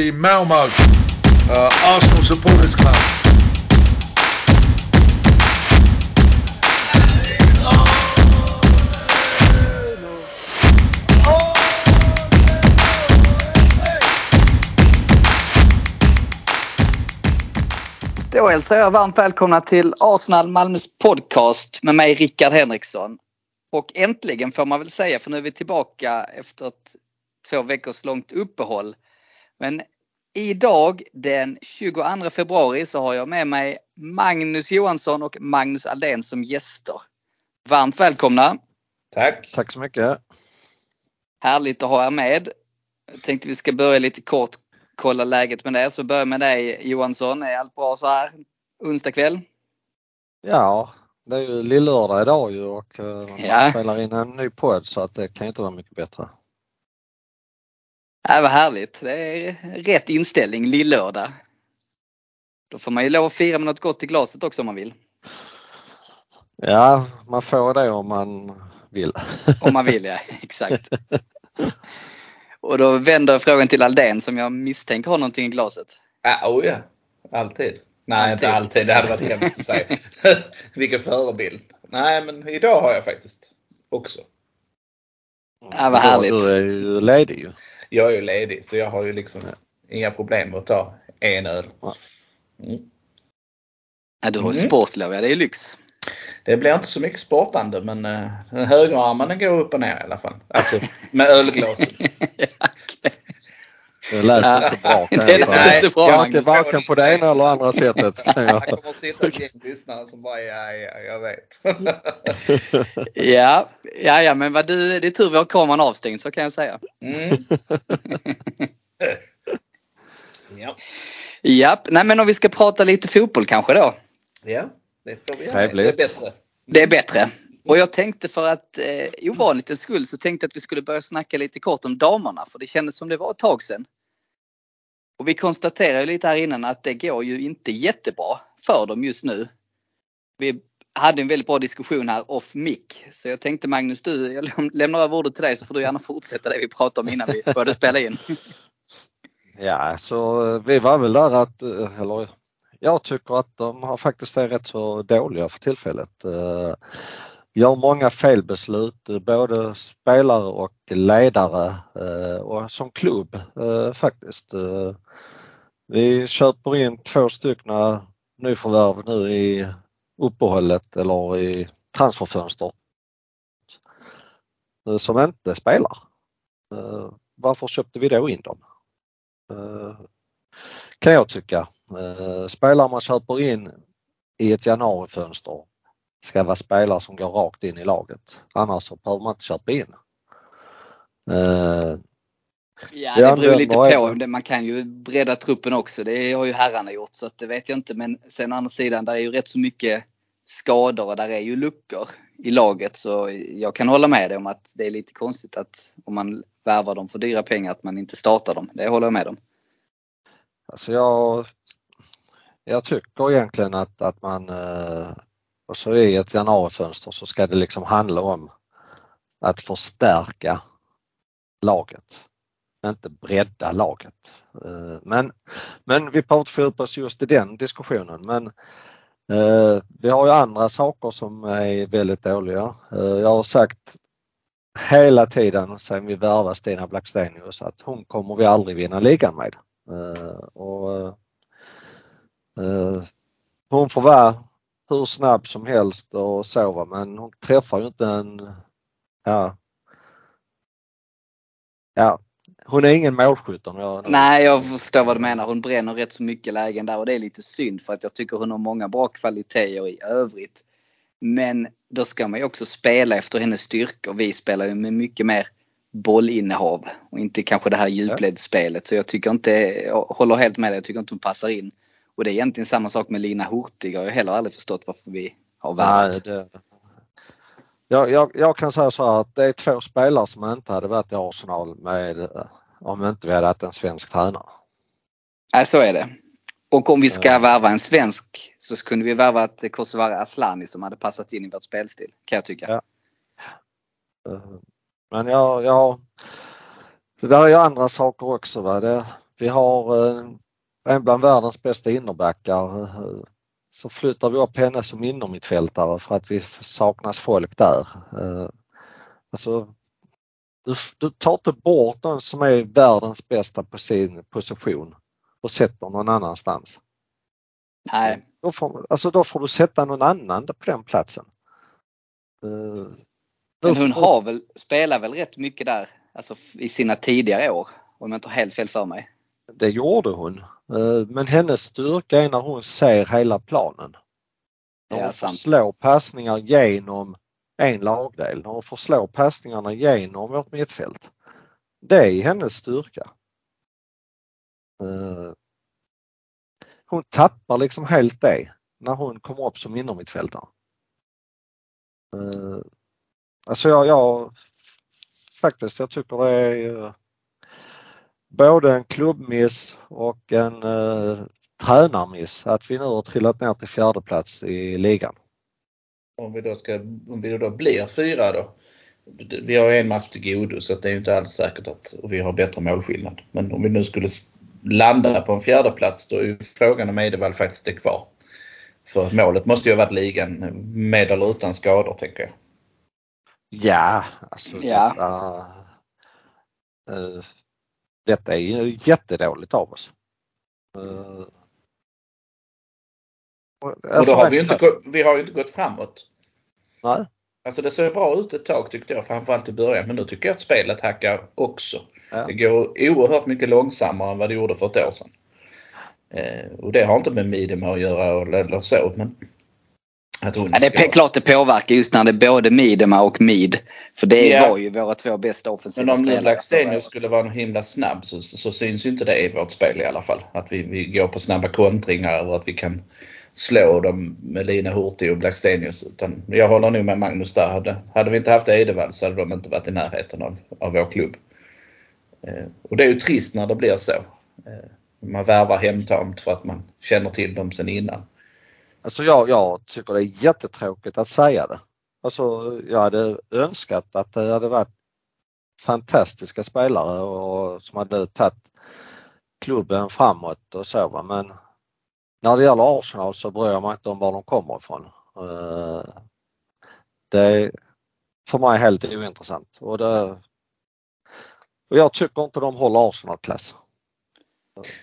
the Malmo uh, Arsenal Supporters Club. Då hälsar jag varmt välkomna till Arsenal Malmös podcast med mig Rickard Henriksson. Och äntligen får man väl säga för nu är vi tillbaka efter ett två veckors långt uppehåll. Men idag den 22 februari så har jag med mig Magnus Johansson och Magnus Aldén som gäster. Varmt välkomna! Tack! Tack så mycket! Härligt att ha er med. Jag tänkte vi ska börja lite kort kolla läget med det. Så börja med dig Johansson. Är allt bra så här onsdag kväll? Ja, det är ju lillördag idag ju och uh, man Ja. spelar in en ny podd så att det kan inte vara mycket bättre. Ja, vad härligt. Det är rätt inställning, lillördag. Då får man ju lov att fira med något gott i glaset också om man vill. Ja, man får det om man vill. Om man vill, ja. Exakt. Och då vänder jag frågan till Aldén som jag misstänker har någonting i glaset. Ah, oh ja, alltid. Nej, Alltid. inte alltid. Det hade varit hemskt att säga. Vilken förebild. Nej, men idag har jag faktiskt också. Ja, vad härligt. Du är ju ledig ju. Jag är ju ledig så jag har ju liksom inga problem med att ta en öl. Ja. Mm. Ja, du har ju Mm. sportlov, ja det är lyx. Det blir inte så mycket sportande men uh, den går upp och ner i alla fall. Alltså med ölglaset. Det lät inte bra kan Det jag lät säga. inte bra, Jag är inte Magnus. varken på det ena eller andra sättet. jag- kommer att sitta ett gäng lyssnare som bara ja, ja, jag vet. Ja, ja, ja men vad du, det är tur vi har kameran avstängd så kan jag säga. Mm. ja. Japp, nej men om vi ska prata lite fotboll kanske då. ja, det får vi göra. Det är bättre. Det är bättre. Och jag tänkte för att eh, ovanlighetens skull så tänkte jag att vi skulle börja snacka lite kort om damerna för det kändes som det var ett tag sedan. Och vi konstaterade lite här innan att det går ju inte jättebra för dem just nu. Vi hade en väldigt bra diskussion här off mic. Så jag tänkte Magnus, du, jag lämnar över ordet till dig så får du gärna fortsätta det vi pratade om innan vi började spela in. Ja, så vi var väl där att, eller jag tycker att de har faktiskt är rätt så dåliga för tillfället. Eh, Gör många felbeslut, eh, både spelare och ledare eh, och som klubb eh, faktiskt. Vi köper in två stycken nyförvärv nu i uppehållet eller i transferfönster som inte spelar. Varför köpte vi då in dem? Kan jag tycka. Spelare man köper in i ett januarifönster ska vara spelare som går rakt in i laget. Annars så behöver man inte köpa in. Eh, Ja, det beror lite på. Det- Man kan ju bredda truppen också. Det har ju herrarna gjort så att det vet jag inte. Men sen andra sidan, där är ju rätt så mycket skador och där är ju luckor i laget. Så jag kan hålla med dig om att det är lite konstigt att om man värvar dem för dyra pengar att man inte startar dem. Det håller jag med om. Alltså jag, jag tycker egentligen att, att man, eh, och så i ett januarifönster så ska det liksom handla om att förstärka laget. Inte bredda laget. Eh, men, men vi behöver inte fördjupa oss just i den diskussionen. Men eh, vi har ju andra saker som är väldigt dåliga. Eh, jag har sagt hela tiden sedan vi värvade Stina Blackstenius att hon kommer vi aldrig vinna ligan med. Och, hon får vara hur snabb som helst och så va, men hon träffar ju inte en, ja, ja, hon är ingen målskytt om jag Nej, jag förstår vad du menar. Hon bränner rätt så mycket lägen där och det är lite synd för att jag tycker hon har många bra kvaliteter i övrigt. Men då ska man ju också spela efter hennes styrkor. Vi spelar ju med mycket mer bollinnehav och inte kanske det här djupledsspelet. Så jag tycker inte, jag håller helt med dig, jag tycker inte hon passar in. Och det är egentligen samma sak med Lina Hurtig. Jag har heller aldrig förstått varför vi har värvat. det, jag, jag, jag kan säga så här att det är två spelare som inte hade varit i Arsenal med om inte vi hade haft en svensk tränare. Nej, så är det. Och om vi ska värva en svensk så kunde vi värva ett Kosovare Aslani som hade passat in i vårt spelstil. Kan jag tycka. Ja. Men jag, jag, det där är ju andra saker också. Va? Det, Vi har eh, en bland världens bästa innerbackar. Eh, så flyttar vi upp henne som innermittfältare för att vi saknas folk där. Eh, alltså, du, du tar inte bort någon som är världens bästa på sin position och sätter någon annanstans. Nej. Då får, alltså då får du sätta någon annan på den platsen. Uh, Men hon har väl, spelar väl rätt mycket där alltså i sina tidigare år om jag inte har helt fel för mig. Det gjorde hon. Uh, men hennes styrka är när hon ser hela planen. När hon får slå passningar genom en lagdel, när hon får slå passningarna genom vårt mittfält. Det är hennes styrka. Uh, hon tappar liksom helt det när hon kommer upp som innermittfältare. Uh, alltså jag, jag faktiskt, jag tycker det är både en klubbmiss och en uh, tränarmiss att vi nu har trillat ner till fjärde plats i ligan. Om vi då, ska, om vi då blir fyra då. Vi har en match till godo så det är inte alls säkert att vi har bättre målskillnad. Men om vi nu skulle landa på en fjärde plats då är ju frågan om Edevall faktiskt är kvar. För målet måste ju ha varit ligan med eller utan skador tänker jag. Ja, alltså ja. Detta, uh, detta är ju jättedåligt av oss. Alltså, och då har vi, inte gått, vi har ju inte gått framåt. Nej. Alltså det såg bra ut ett tag tyckte jag, framförallt i början. Men nu tycker jag att spelet hackar också. Ja. Det går oerhört mycket långsammare än vad det gjorde för ett år sedan. Eh, och det har inte med Midema att göra eller så. Men jag tror ja, det är klart det påverkar just när det är både Midema och Mid. För det ja. var ju våra två bästa offensiva spelare. Men om nu Blackstenius skulle vara himla snabb så, så, syns ju inte det i vårt spel i alla fall. Att vi, vi går på snabba kontringar och att vi kan slå dem med Lina Hurtig och Blackstenius. Utan jag håller nog med Magnus där. Hade, hade vi inte haft Edevall så hade de inte varit i närheten av, av vår klubb. Eh, och det är ju trist när det blir så. Eh, man värvar hemtamt för att man känner till dem sen innan. Alltså jag, jag tycker det är jättetråkigt att säga det. Alltså jag hade önskat att det hade varit fantastiska spelare och som hade tagit klubben framåt och så va. men när det gäller Arsenal så bryr jag mig inte om var de kommer ifrån. Eh, det är för mig helt ointressant och, det, och jag tycker inte de håller Arsenal-klass.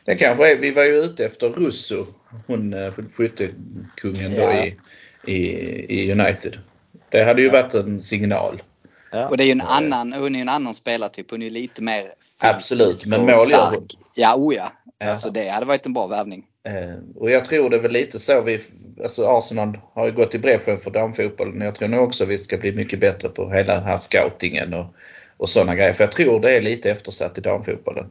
Det kanske är, vi var ju ute efter Russo, hon eh, skyttekungen då ja. i, i, i United. Det hade ju varit en signal. Ja. Och det är ju en annan, hon är en annan spelartyp. Hon är lite mer Absolut, men mål gör hon. Ja, oh ja. ja. Så det hade varit en bra värvning. Eh, och jag tror det är väl lite så vi, alltså Arsenal har ju gått i bräschen för damfotbollen. Jag tror nog också vi ska bli mycket bättre på hela den här scoutingen och, och sådana grejer. För jag tror det är lite eftersatt i damfotbollen.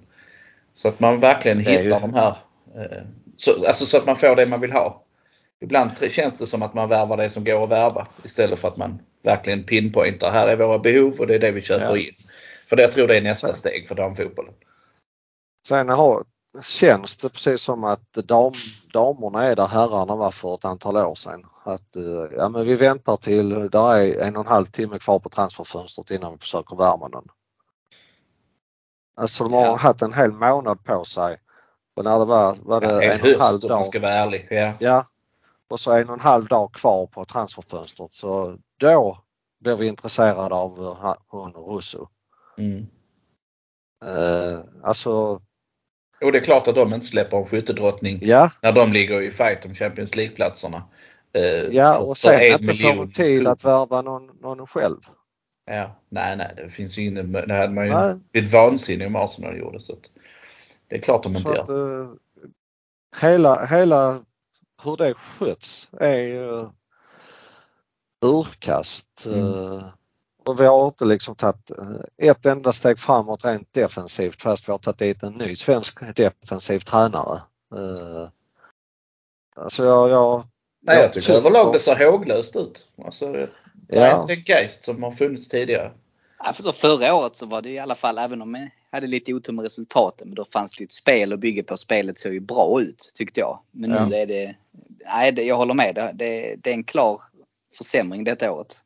Så att man verkligen hittar ju... de här, eh, så, alltså så att man får det man vill ha. Ibland känns det som att man värvar det som går att värva istället för att man verkligen pinpointar. Här är våra behov och det är det vi köper ja. in. För det, jag tror det är nästa steg för damfotbollen. Sen har, känns det precis som att dam, damerna är där herrarna var för ett antal år sedan. Att, eh, ja, men vi väntar till det är en och en halv timme kvar på transferfönstret innan vi försöker värma någon. Alltså de har ja. haft en hel månad på sig. Och när det var, var det ja, en, en och en halv dag. ska vara ärlig. Ja. ja. Och så en och en halv dag kvar på transferfönstret så då blir vi intresserade av hon Russo. Mm. Uh, alltså och det är klart att de inte släpper en skyttedrottning ja. när de ligger i fight om Champions League-platserna. Eh, ja, och sen att inte få tid att värva någon, någon själv. Ja, nej, nej, det finns ju ingen, det hade man ju nej. blivit vansinnig om Arsenal gjorde. Så att, det är klart de inte gör. uh, hela, hela hur det sköts är uh, urkast. Mm. Uh, och vi har inte liksom tagit ett enda steg framåt rent defensivt fast vi har tagit dit en ny svensk defensiv tränare. Uh, alltså jag, jag Nej, jag tycker överlag det ser håglöst ut. Alltså, det är inte den geist som har funnits tidigare. Ja, för förra året så var det i alla fall, även om vi hade lite otur med resultaten, men då fanns det ett spel att bygga på. Spelet såg ju bra ut tyckte jag. Men ja. nu är det, nej det, jag håller med. Det, det, det är en klar försämring detta året.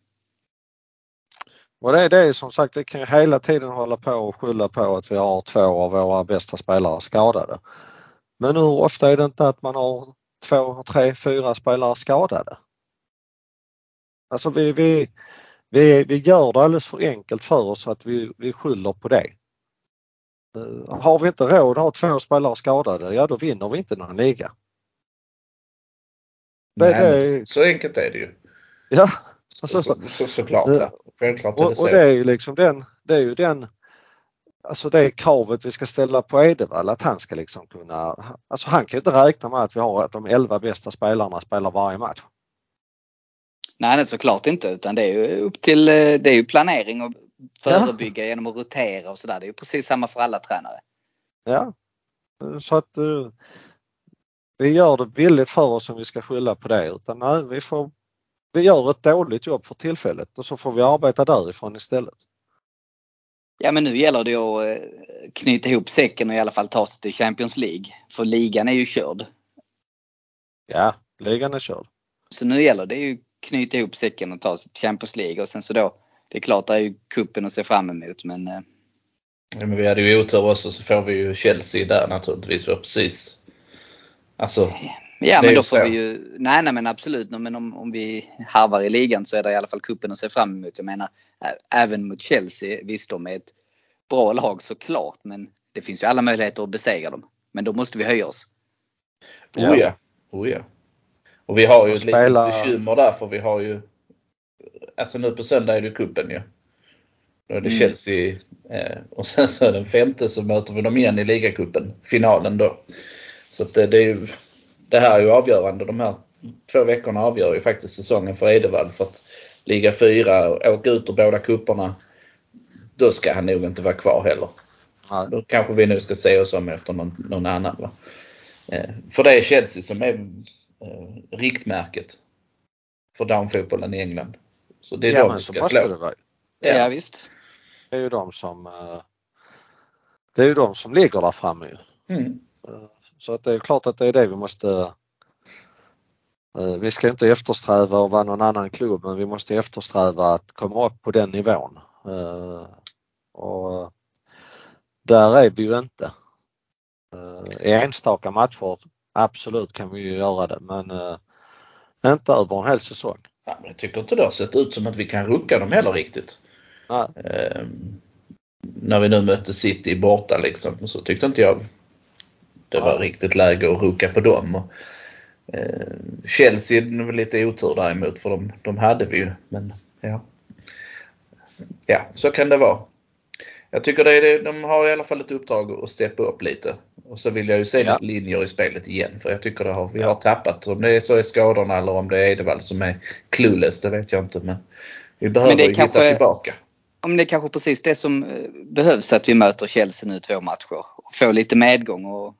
Och det är det som sagt, vi kan ju hela tiden hålla på och skylla på att vi har två av våra bästa spelare skadade. Men hur ofta är det inte att man har två, tre, fyra spelare skadade? Alltså vi, vi, vi, vi gör det alldeles för enkelt för oss att vi, vi skyller på det. Eh, har vi inte råd att ha två spelare skadade, ja då vinner vi inte någon liga. Det, Nej, det, så enkelt är det ju. Ja. Alltså, så, så, såklart. Ja. Självklart är det så. Och det är ju liksom den, det är ju den Alltså det kravet vi ska ställa på Edevall att han ska liksom kunna, alltså han kan ju inte räkna med att vi har de 11 bästa spelarna spelar varje match. Nej, nej såklart inte utan det är ju upp till, eh, det är ju planering och förebygga ja. genom att rotera och sådär. Det är ju precis samma för alla tränare. Ja, så att uh, vi gör det billigt för oss om vi ska skylla på det utan nej, vi får vi gör ett dåligt jobb för tillfället och så får vi arbeta därifrån istället. Ja men nu gäller det att eh, knyta ihop säcken och i alla fall ta sig till Champions League. För ligan är ju körd. Ja, ligan är körd. Så nu gäller det ju knyta ihop säcken och ta sig till Champions League och sen så då, det är klart det är ju kuppen att se fram emot men eh, Ja, men vi hade ju otur också så får vi ju Chelsea där naturligtvis. För precis. Alltså. Ja men då får så. vi ju, nej nej men absolut. Men om, om vi harvar i ligan så är det i alla fall kuppen att se fram emot. Jag menar även mot Chelsea, visst de är ett bra lag såklart men det finns ju alla möjligheter att besegra dem. Men då måste vi höja oss. Oh ja, oh ja. Och vi har ju ett litet bekymmer där för vi har ju Alltså nu på söndag är det kuppen ju. Ja. Då är det mm. Chelsea eh, och sen så den femte så möter vi dem igen i ligacupen, finalen då. Så det, det, är ju, det här är ju avgörande. De här två veckorna avgör ju faktiskt säsongen för Edevall. För att ligga fyra och åka ut ur båda kupperna då ska han nog inte vara kvar heller. Nej. Då kanske vi nu ska se oss om efter någon, någon annan. Va? Eh, för det är Chelsea som är eh, riktmärket för damfotbollen i England. Så det är ja, de vi ska slå. Det ja. ja visst. Det är ju de som eh, det är ju de som ligger där framme. Mm. Eh, så att det är klart att det är det vi måste eh, vi ska inte eftersträva att vara någon annan klubb men vi måste eftersträva att komma upp på den nivån. Och där är vi ju inte. I enstaka matcher absolut kan vi ju göra det men inte över en hel säsong. Ja, men jag tycker inte det har sett ut som att vi kan rucka dem heller riktigt. Eh, när vi nu mötte City borta liksom så tyckte inte jag det var riktigt läge att rucka på dem. Och, eh, Chelsea är väl lite otur däremot för de, de hade vi ju. Men ja. ja, så kan det vara. Jag tycker det är, de har i alla fall ett uppdrag att steppa upp lite. Och så vill jag ju se ja. lite linjer i spelet igen för jag tycker det har, vi har tappat. Om det är så i skadorna eller om det är Edevall som är clueless, det vet jag inte. Men vi behöver men ju kanske, hitta tillbaka. Om det är kanske precis det som eh, behövs att vi möter Chelsea nu två matcher. Få lite medgång och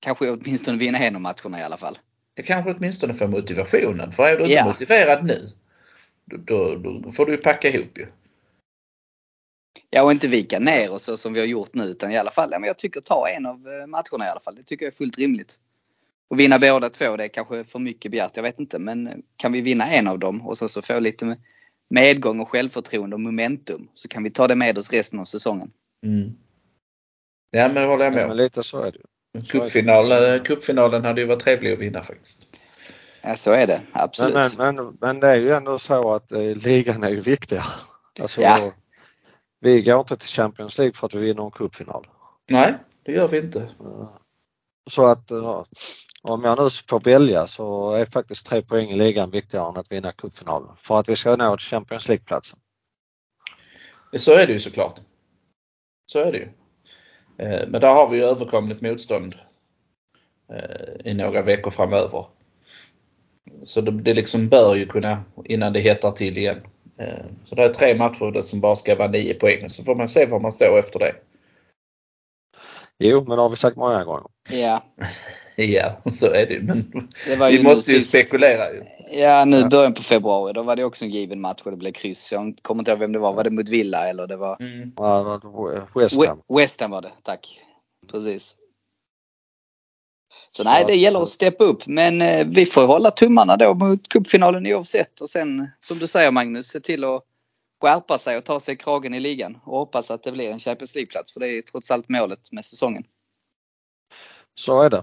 kanske åtminstone vinna en av matcherna i alla fall. Det kanske åtminstone får motivationen. För är du inte ja. motiverad nu då, då, då, får du packa ihop ju. Ja och inte vika ner oss så som vi har gjort nu utan i alla fall, ja, men jag tycker ta en av eh, matcherna i alla fall. Det tycker jag är fullt rimligt. Och vinna båda två det är kanske för mycket begärt, jag vet inte. Men kan vi vinna en av dem och så, så få lite medgång och självförtroende och momentum så kan vi ta det med oss resten av säsongen. Mm. Ja men det håller jag med om. Ja, lite så är det Cupfinalen, cupfinalen hade ju varit trevlig att vinna faktiskt. Ja så är det absolut. Men, men, men, men det är ju ändå så att eh, ligan är ju viktigare. Alltså, ja. Vi går inte till Champions League för att vi vinner en cupfinal. Nej, det gör vi inte. Så att om jag nu får välja så är faktiskt tre poäng i ligan viktigare än att vinna cupfinalen för att vi ska nå Champions League-platsen. Så är det ju såklart. Så är det ju. Eh, men där har vi ju överkomligt motstånd eh, i några veckor framöver. Så det, liksom bör ju kunna, innan det hettar till igen. Eh, så det är tre matcher som bara ska vara nio poäng. Så får man se var man står efter det. Jo, men det har vi sagt många gånger. Ja. ja, så är det Men det vi måste ju sist... spekulera ju. Ja, nu ja. början på februari. Då var det också en given match och det blev kryss. Jag kommer inte ihåg vem det var. Var det mot Villa eller det var? Mm. Ja, West Ham. West Ham var det, tack. Precis. Så nej, det gäller att steppa upp. Men eh, vi får hålla tummarna då mot cupfinalen oavsett. Och sen som du säger Magnus, se till att skärpa sig och ta sig kragen i ligan och hoppas att det blir en Champions League-plats för det är trots allt målet med säsongen. Så är det.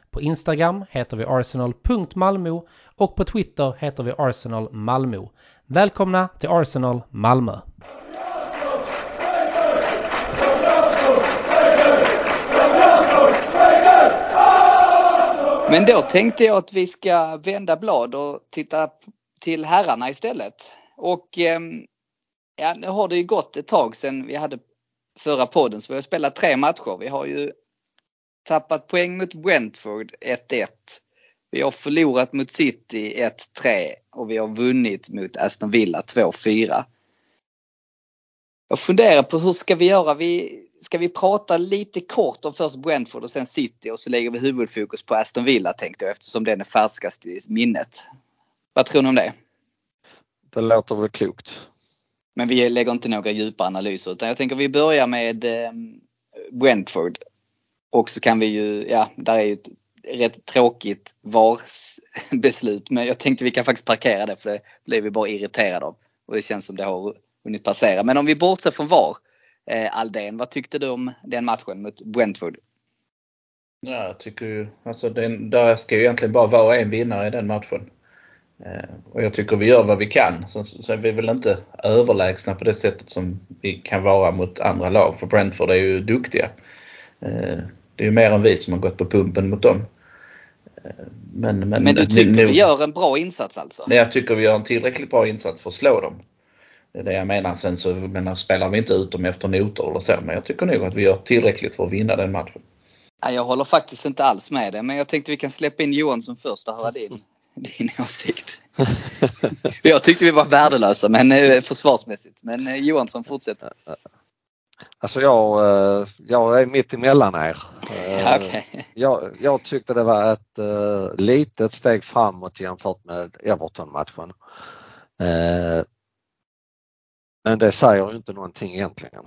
på Instagram heter vi arsenal.malmo och på Twitter heter vi Arsenal Malmö. Välkomna till Arsenal Malmö! Men då tänkte jag att vi ska vända blad och titta till herrarna istället. Och ehm, ja, nu har det ju gått ett tag sedan vi hade förra podden så vi har spelat tre matcher. Vi har ju tappat poäng mot Brentford 1-1. Vi har förlorat mot City 1-3 och vi har vunnit mot Aston Villa 2-4. Jag funderar på hur ska vi göra? Vi, ska vi prata lite kort om först Brentford och sen City och så lägger vi huvudfokus på Aston Villa tänkte jag eftersom den är färskast i minnet. Vad tror ni om det? Det låter väl klokt. Men vi lägger inte några djupa analyser utan jag tänker vi börjar med eh, Brentford. Och så kan vi ju, ja, där är ju ett rätt tråkigt VAR-beslut. Men jag tänkte vi kan faktiskt parkera det för det blev vi bara irriterade av. Och det känns som det har hunnit passera. Men om vi bortser från VAR, eh, Aldén, vad tyckte du om den matchen mot Brentford? Ja, jag tycker ju, alltså den, där ska ju egentligen bara vara en vinnare i den matchen. Eh, och jag tycker vi gör vad vi kan. Sen så är vi väl inte överlägsna på det sättet som vi kan vara mot andra lag. För Brentford är ju duktiga. Eh, det är ju mer än vi som har gått på pumpen mot dem. Men, men, men du tycker nu, vi gör en bra insats alltså? Nej, jag tycker vi gör en tillräckligt bra insats för att slå dem. Det är det jag menar. Sen så menar, spelar vi inte ut dem efter noter eller så. Men jag tycker nog att vi gör tillräckligt för att vinna den matchen. Nej, jag håller faktiskt inte alls med det. Men jag tänkte vi kan släppa in Johansson först och höra din, din åsikt. jag tyckte vi var värdelösa men eh, försvarsmässigt. Men eh, Johansson fortsätter. Alltså jag, eh, jag är mitt emellan er. Okay. Jag, jag tyckte det var ett uh, litet steg framåt jämfört med Everton-matchen. Men det säger ju inte någonting egentligen.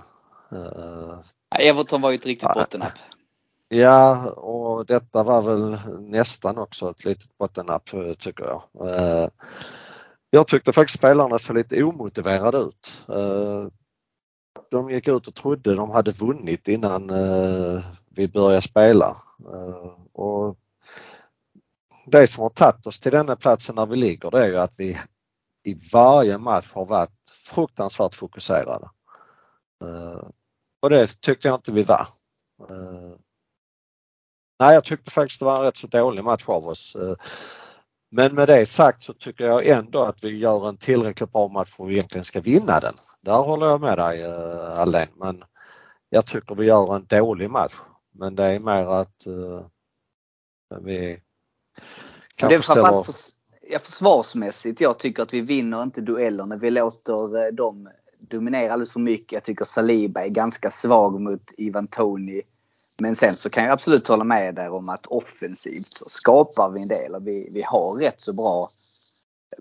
Everton var ju ett riktigt bottennapp. Ja, och detta var väl nästan också ett litet bottennapp tycker jag. Jag tyckte faktiskt spelarna såg lite omotiverade ut de gick ut och trodde de hade vunnit innan eh, vi började spela. Eh, och det som har tagit oss till denna platsen där vi ligger det är ju att vi i varje match har varit fruktansvärt fokuserade. Eh, och det tyckte jag inte vi var. Eh, nej, jag tyckte faktiskt det var en rätt så dålig match av oss. Eh, men med det sagt så tycker jag ändå att vi gör en tillräckligt bra match för att vi egentligen ska vinna den. Där håller jag med dig uh, Alain. Men jag tycker vi gör en dålig match. Men det är mer att uh, vi kanske ställer... För, ja, försvarsmässigt, jag tycker att vi vinner inte duellerna. Vi låter uh, dem dominera alldeles för mycket. Jag tycker Saliba är ganska svag mot Ivan Toni. Men sen så kan jag absolut hålla med där om att offensivt så skapar vi en del och vi, vi har rätt så bra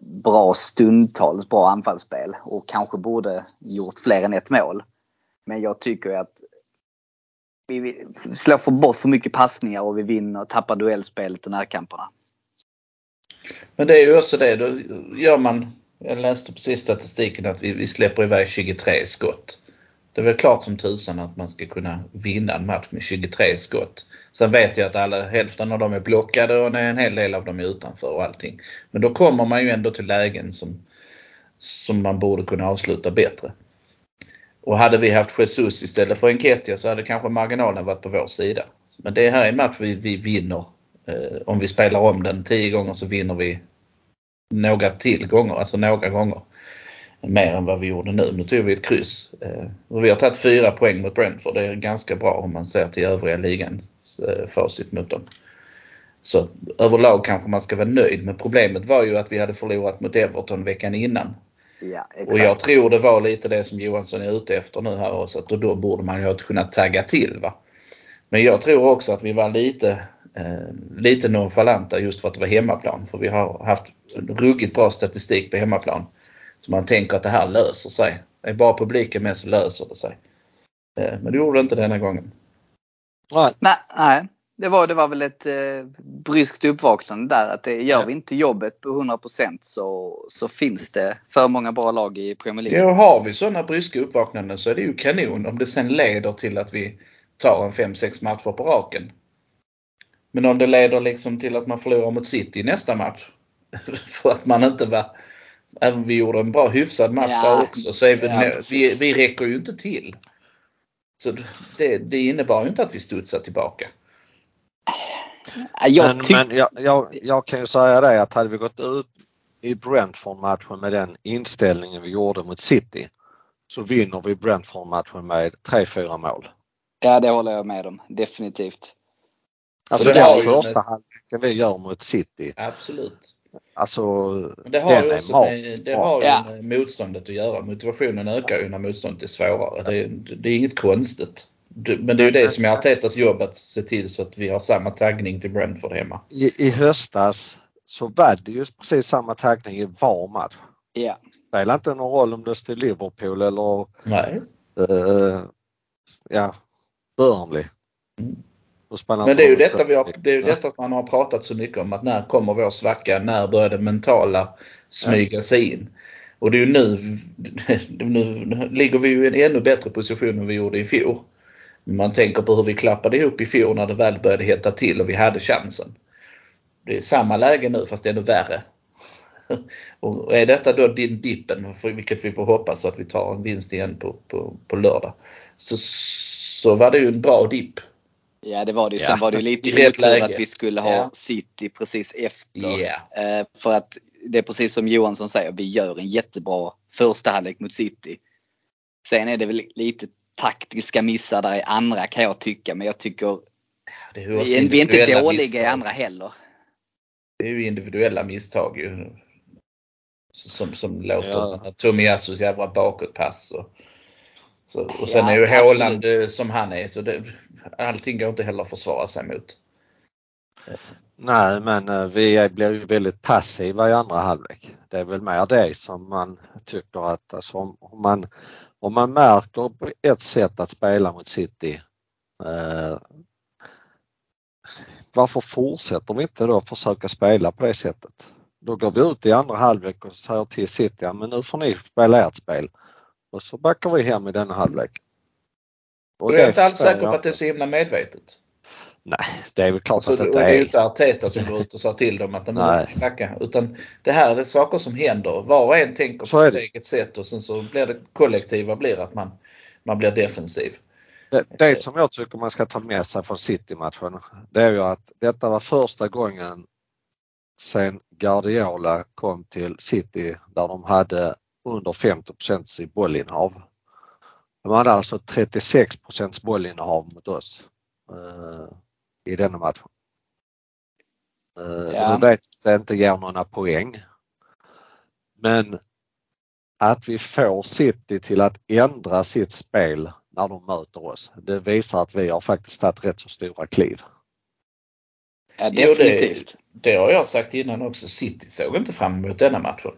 bra stundtals bra anfallsspel och kanske borde gjort fler än ett mål. Men jag tycker att vi slår för bort för mycket passningar och vi vinner och tappar duellspelet och närkamperna. Men det är ju också det, då gör man, jag läste precis statistiken att vi, vi släpper iväg 23 skott. Det är väl klart som tusan att man ska kunna vinna en match med 23 skott. Sen vet jag att alla, hälften av dem är blockade och en hel del av dem är utanför och allting. Men då kommer man ju ändå till lägen som, som man borde kunna avsluta bättre. Och hade vi haft Jesus istället för Enketia så hade kanske marginalen varit på vår sida. Men det här är en match vi, vi vinner. Eh, om vi spelar om den 10 gånger så vinner vi några till gånger, alltså några gånger mer än vad vi gjorde nu. Nu tog vi ett kryss. Eh, och vi har tagit fyra poäng mot Brentford. Det är ganska bra om man ser till övriga ligans eh, facit mot dem. Så överlag kanske man ska vara nöjd. Men problemet var ju att vi hade förlorat mot Everton veckan innan. Ja. Och jag tror det var lite det som Johansson är ute efter nu här också. Att då borde man ju ha kunnat tagga till. Va? Men jag tror också att vi var lite, eh, lite nonchalanta just för att det var hemmaplan. För vi har haft ruggigt bra statistik på hemmaplan. Så man tänker att det här löser sig. Det är bara publiken med så löser det sig. Eh, men det gjorde det inte denna gången. Nej. Nej, nej. Det, var, det var väl ett eh, bryskt uppvaknande där att det, gör Ja. vi inte jobbet på 100% så, så finns det för många bra lag i Premier League. Ja, har vi sådana bryska uppvaknanden så är det ju kanon om det sen leder till att vi tar en 5-6 matcher på raken. Men om det leder liksom till att man förlorar mot City i nästa match för att man inte var Även om vi gjorde en bra hyfsad match Ja. där också så är vi, Ja, vi, vi räcker ju inte till. Så det, det innebar ju inte att vi studsade tillbaka. Ja, Jag men men jag, jag, jag kan ju säga det att hade vi gått ut i Brentford-matchen med den inställningen vi gjorde mot City så vinner vi Brentford-matchen med 3-4 mål. ja, det håller jag med om. Definitivt. Alltså det den första halvleken vi gör mot City. Absolut. Alltså Men det har ju också med, det har Ja. med motståndet att göra. Motivationen ökar ju när motståndet är svårare. Det, är- det är inget konstigt. Men det är ju det som är Artetas jobb att se till så att vi har samma taggning till Brentford hemma. I, I höstas så var det ju precis samma taggning i var match. Ja. Spelar inte någon roll om det står Liverpool eller Nej. eh, ja, Burnley. Mm. Men det är ju detta, vi har, det är detta man har pratat så mycket om. Att när kommer vår svacka? När börjar det mentala smyga sig in? Och det är ju nu, nu ligger vi ju i en ännu bättre position än vi gjorde i fjol. Man tänker på hur vi klappade ihop i fjol när det väl började hetta till och vi hade chansen. Det är samma läge nu fast ännu värre. Och är detta då din dippen, vilket vi får hoppas att vi tar en vinst igen på, på, på lördag. Så, så var det ju en bra dipp. Ja det var det ju. Ja. Sen var det ju lite I otur att vi skulle ha Ja. City precis efter. Ja. Eh, för att det är precis som Johansson säger, vi gör en jättebra första halvlek mot City. Sen är det väl lite taktiska missar där i andra kan jag tycka. Men jag tycker vi är, vi är inte dåliga i misstag. andra heller. Det är ju individuella misstag ju. Som, som låter Ja. Tomiyasus jävla bakåtpass. Och, så, och sen Ja, är ju. Haaland eh, som han är. Så det, allting går inte heller att försvara sig mot. Nej men eh, vi blir ju väldigt passiva i andra halvlek. Det är väl mer det som man tycker att alltså, om, man, om man märker på ett sätt att spela mot City eh, varför fortsätter vi inte då försöka spela på det sättet? Då går vi ut i andra halvlek och säger till City, men nu får ni spela ert spel. Och så backar vi hem i denna halvlek. Och jag är inte alls säker på att det är så himla medvetet. Nej, det är väl klart Alltså, att det och inte det är ju är. inte Arteta som går ut och säger till dem att de måste backa. Utan det här är saker som händer. Var och en tänker på är sitt eget sätt och sen så blir det kollektiva blir att man, man blir defensiv. Det, det som jag tycker man ska ta med sig från City-matchen det är ju att detta var första gången sen Guardiola kom till City där de hade under 50 i bollinnehav. De hade alltså 36% bollinnehav mot oss eh, i denna matchen. Eh, Ja. Nu vet att det inte ger några poäng. Men att vi får City till att ändra sitt spel när de möter oss. Det visar att vi har faktiskt tagit rätt så stora kliv. Ja, Jo, det- definitivt. Det har jag sagt innan också. City såg inte fram emot denna matchen.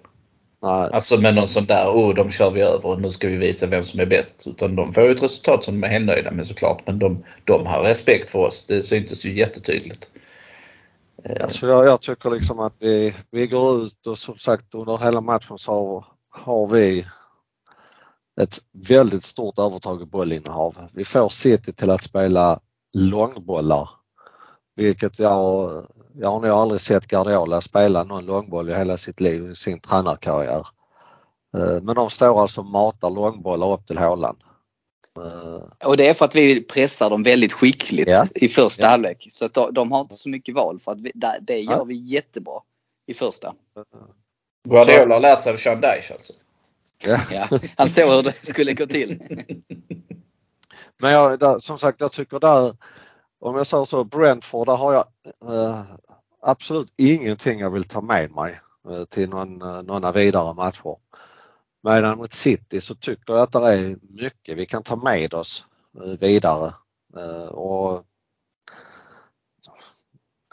Nej, Alltså med någon sån där, oh de kör vi över och nu ska vi visa vem som är bäst. Utan de får ett resultat som de är nöjda med såklart. Men de, de har respekt för oss. Det syntes ju jättetydligt. Eh, alltså jag, jag tycker liksom att vi, vi går ut och som sagt under hela matchen så har, har vi ett väldigt stort övertag i bollinnehav. Vi får City till att spela långbollar. Vilket jag, jag har nog aldrig sett Guardiola spela någon långboll i hela sitt liv i sin tränarkarriär. Eh, Men de står alltså och matar långbollar upp till Haaland. Eh, Och det är för att vi pressar dem väldigt skickligt Ja. i första Ja. halvlek. Så att de, har inte så mycket val för att vi, det gör Ja. vi jättebra i första. Guardiola har lärt sig av Sean Dyche alltså. Ja. Ja, han såg hur det skulle gå till. Men jag, där, som sagt, jag tycker där om jag säger så, Brentford, där har jag eh, absolut ingenting jag vill ta med mig eh, till någon, eh, några vidare matcher. Medan mot City så tycker jag att det är mycket vi kan ta med oss eh, vidare. Eh, och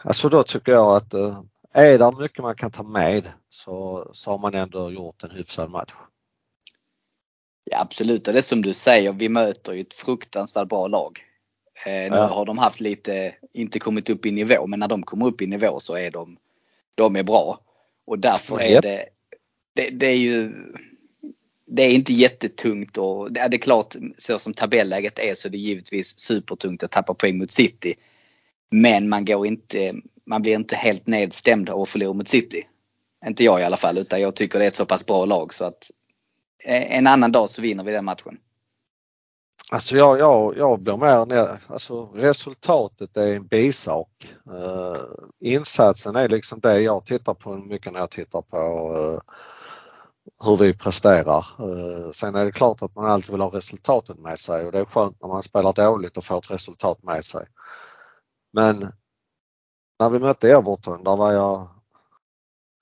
Alltså då tycker jag att eh, är det mycket man kan ta med så, så har man ändå gjort en hyfsad match. Ja, absolut, och det är som du säger, vi möter ju ett fruktansvärt bra lag. Eh, nu Ja. har de haft lite, inte kommit upp i nivå, men när de kommer upp i nivå så är de, de är bra. Och därför är det, det, det är ju, det är inte jättetungt och det är det är klart så som tabelläget är så är det givetvis supertungt att tappa poäng mot City. Men man går inte, man blir inte helt nedstämd av att förlora mot City. Inte jag i alla fall, utan jag tycker det är ett så pass bra lag så att eh, en annan dag så vinner vi den matchen. Alltså jag, jag, jag blir mer alltså resultatet är en bisak. Uh, insatsen är liksom det jag tittar på mycket när jag tittar på uh, hur vi presterar. Uh, sen är det klart att man alltid vill ha resultatet med sig och det är skönt när man spelar dåligt och får ett resultat med sig. Men när vi mötte Everton, där var jag,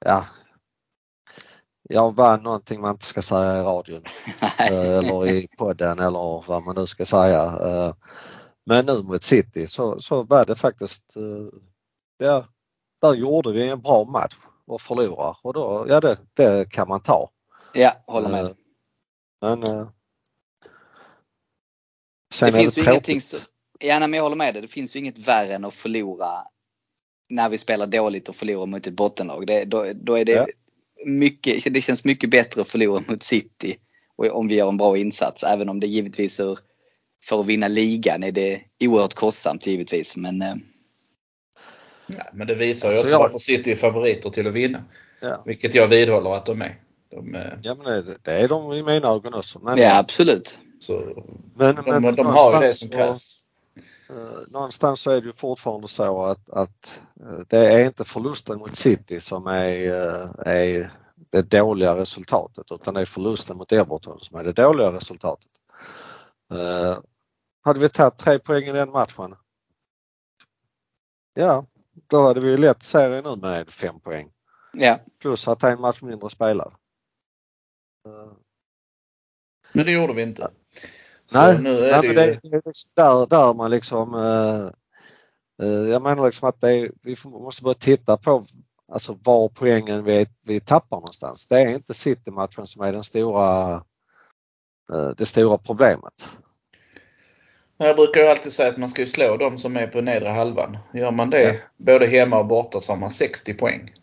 ja, jag vann någonting man inte ska säga i radion eh, eller i podden eller vad man nu ska säga. Eh, Men nu mot City så, så var det faktiskt, eh, ja, där gjorde vi en bra match och förlorar och då, ja det, det kan man ta. Ja, håller med. Men sen det finns det ju ingenting så, ja, nej, men jag håller med dig. Det finns ju inget värre än att förlora när vi spelar dåligt och förlorar mot ett bottenlag. Det, då, då är det Ja. Mycket, det känns mycket bättre att förlora mot City och om vi gör en bra insats. Även om det givetvis ur, för att vinna ligan är det oerhört kostsamt givetvis. Men eh, Ja, men det visar ju Alltså, också jag- varför City är favoriter till att vinna. Ja. Vilket jag vidhåller att de är. De, är Ja men det, det är de i mina ögon också. Men, ja, absolut. så, men, de, men de har ju det som krävs. Eh, någonstans så är det ju fortfarande så att, att eh, det är inte förlusten mot City som är, eh, är det dåliga resultatet utan det är förlusten mot Everton som är det dåliga resultatet. Hade vi tagit tre poäng i den matchen, ja då hade vi lett serien nu med fem poäng. Ja, Plus att en match mindre spelad. Men det gjorde vi inte. Nej, nu är nej det men ju... det, det är liksom där, där man liksom eh, eh, Jag menar liksom att är, vi måste börja titta på alltså var poängen vi, vi tappar någonstans. Det är inte City-matchen som är den stora, eh, det stora problemet. Jag brukar ju alltid säga att man ska slå de som är på nedre halvan. Gör man det Ja. både hemma och borta så har man 60 poäng.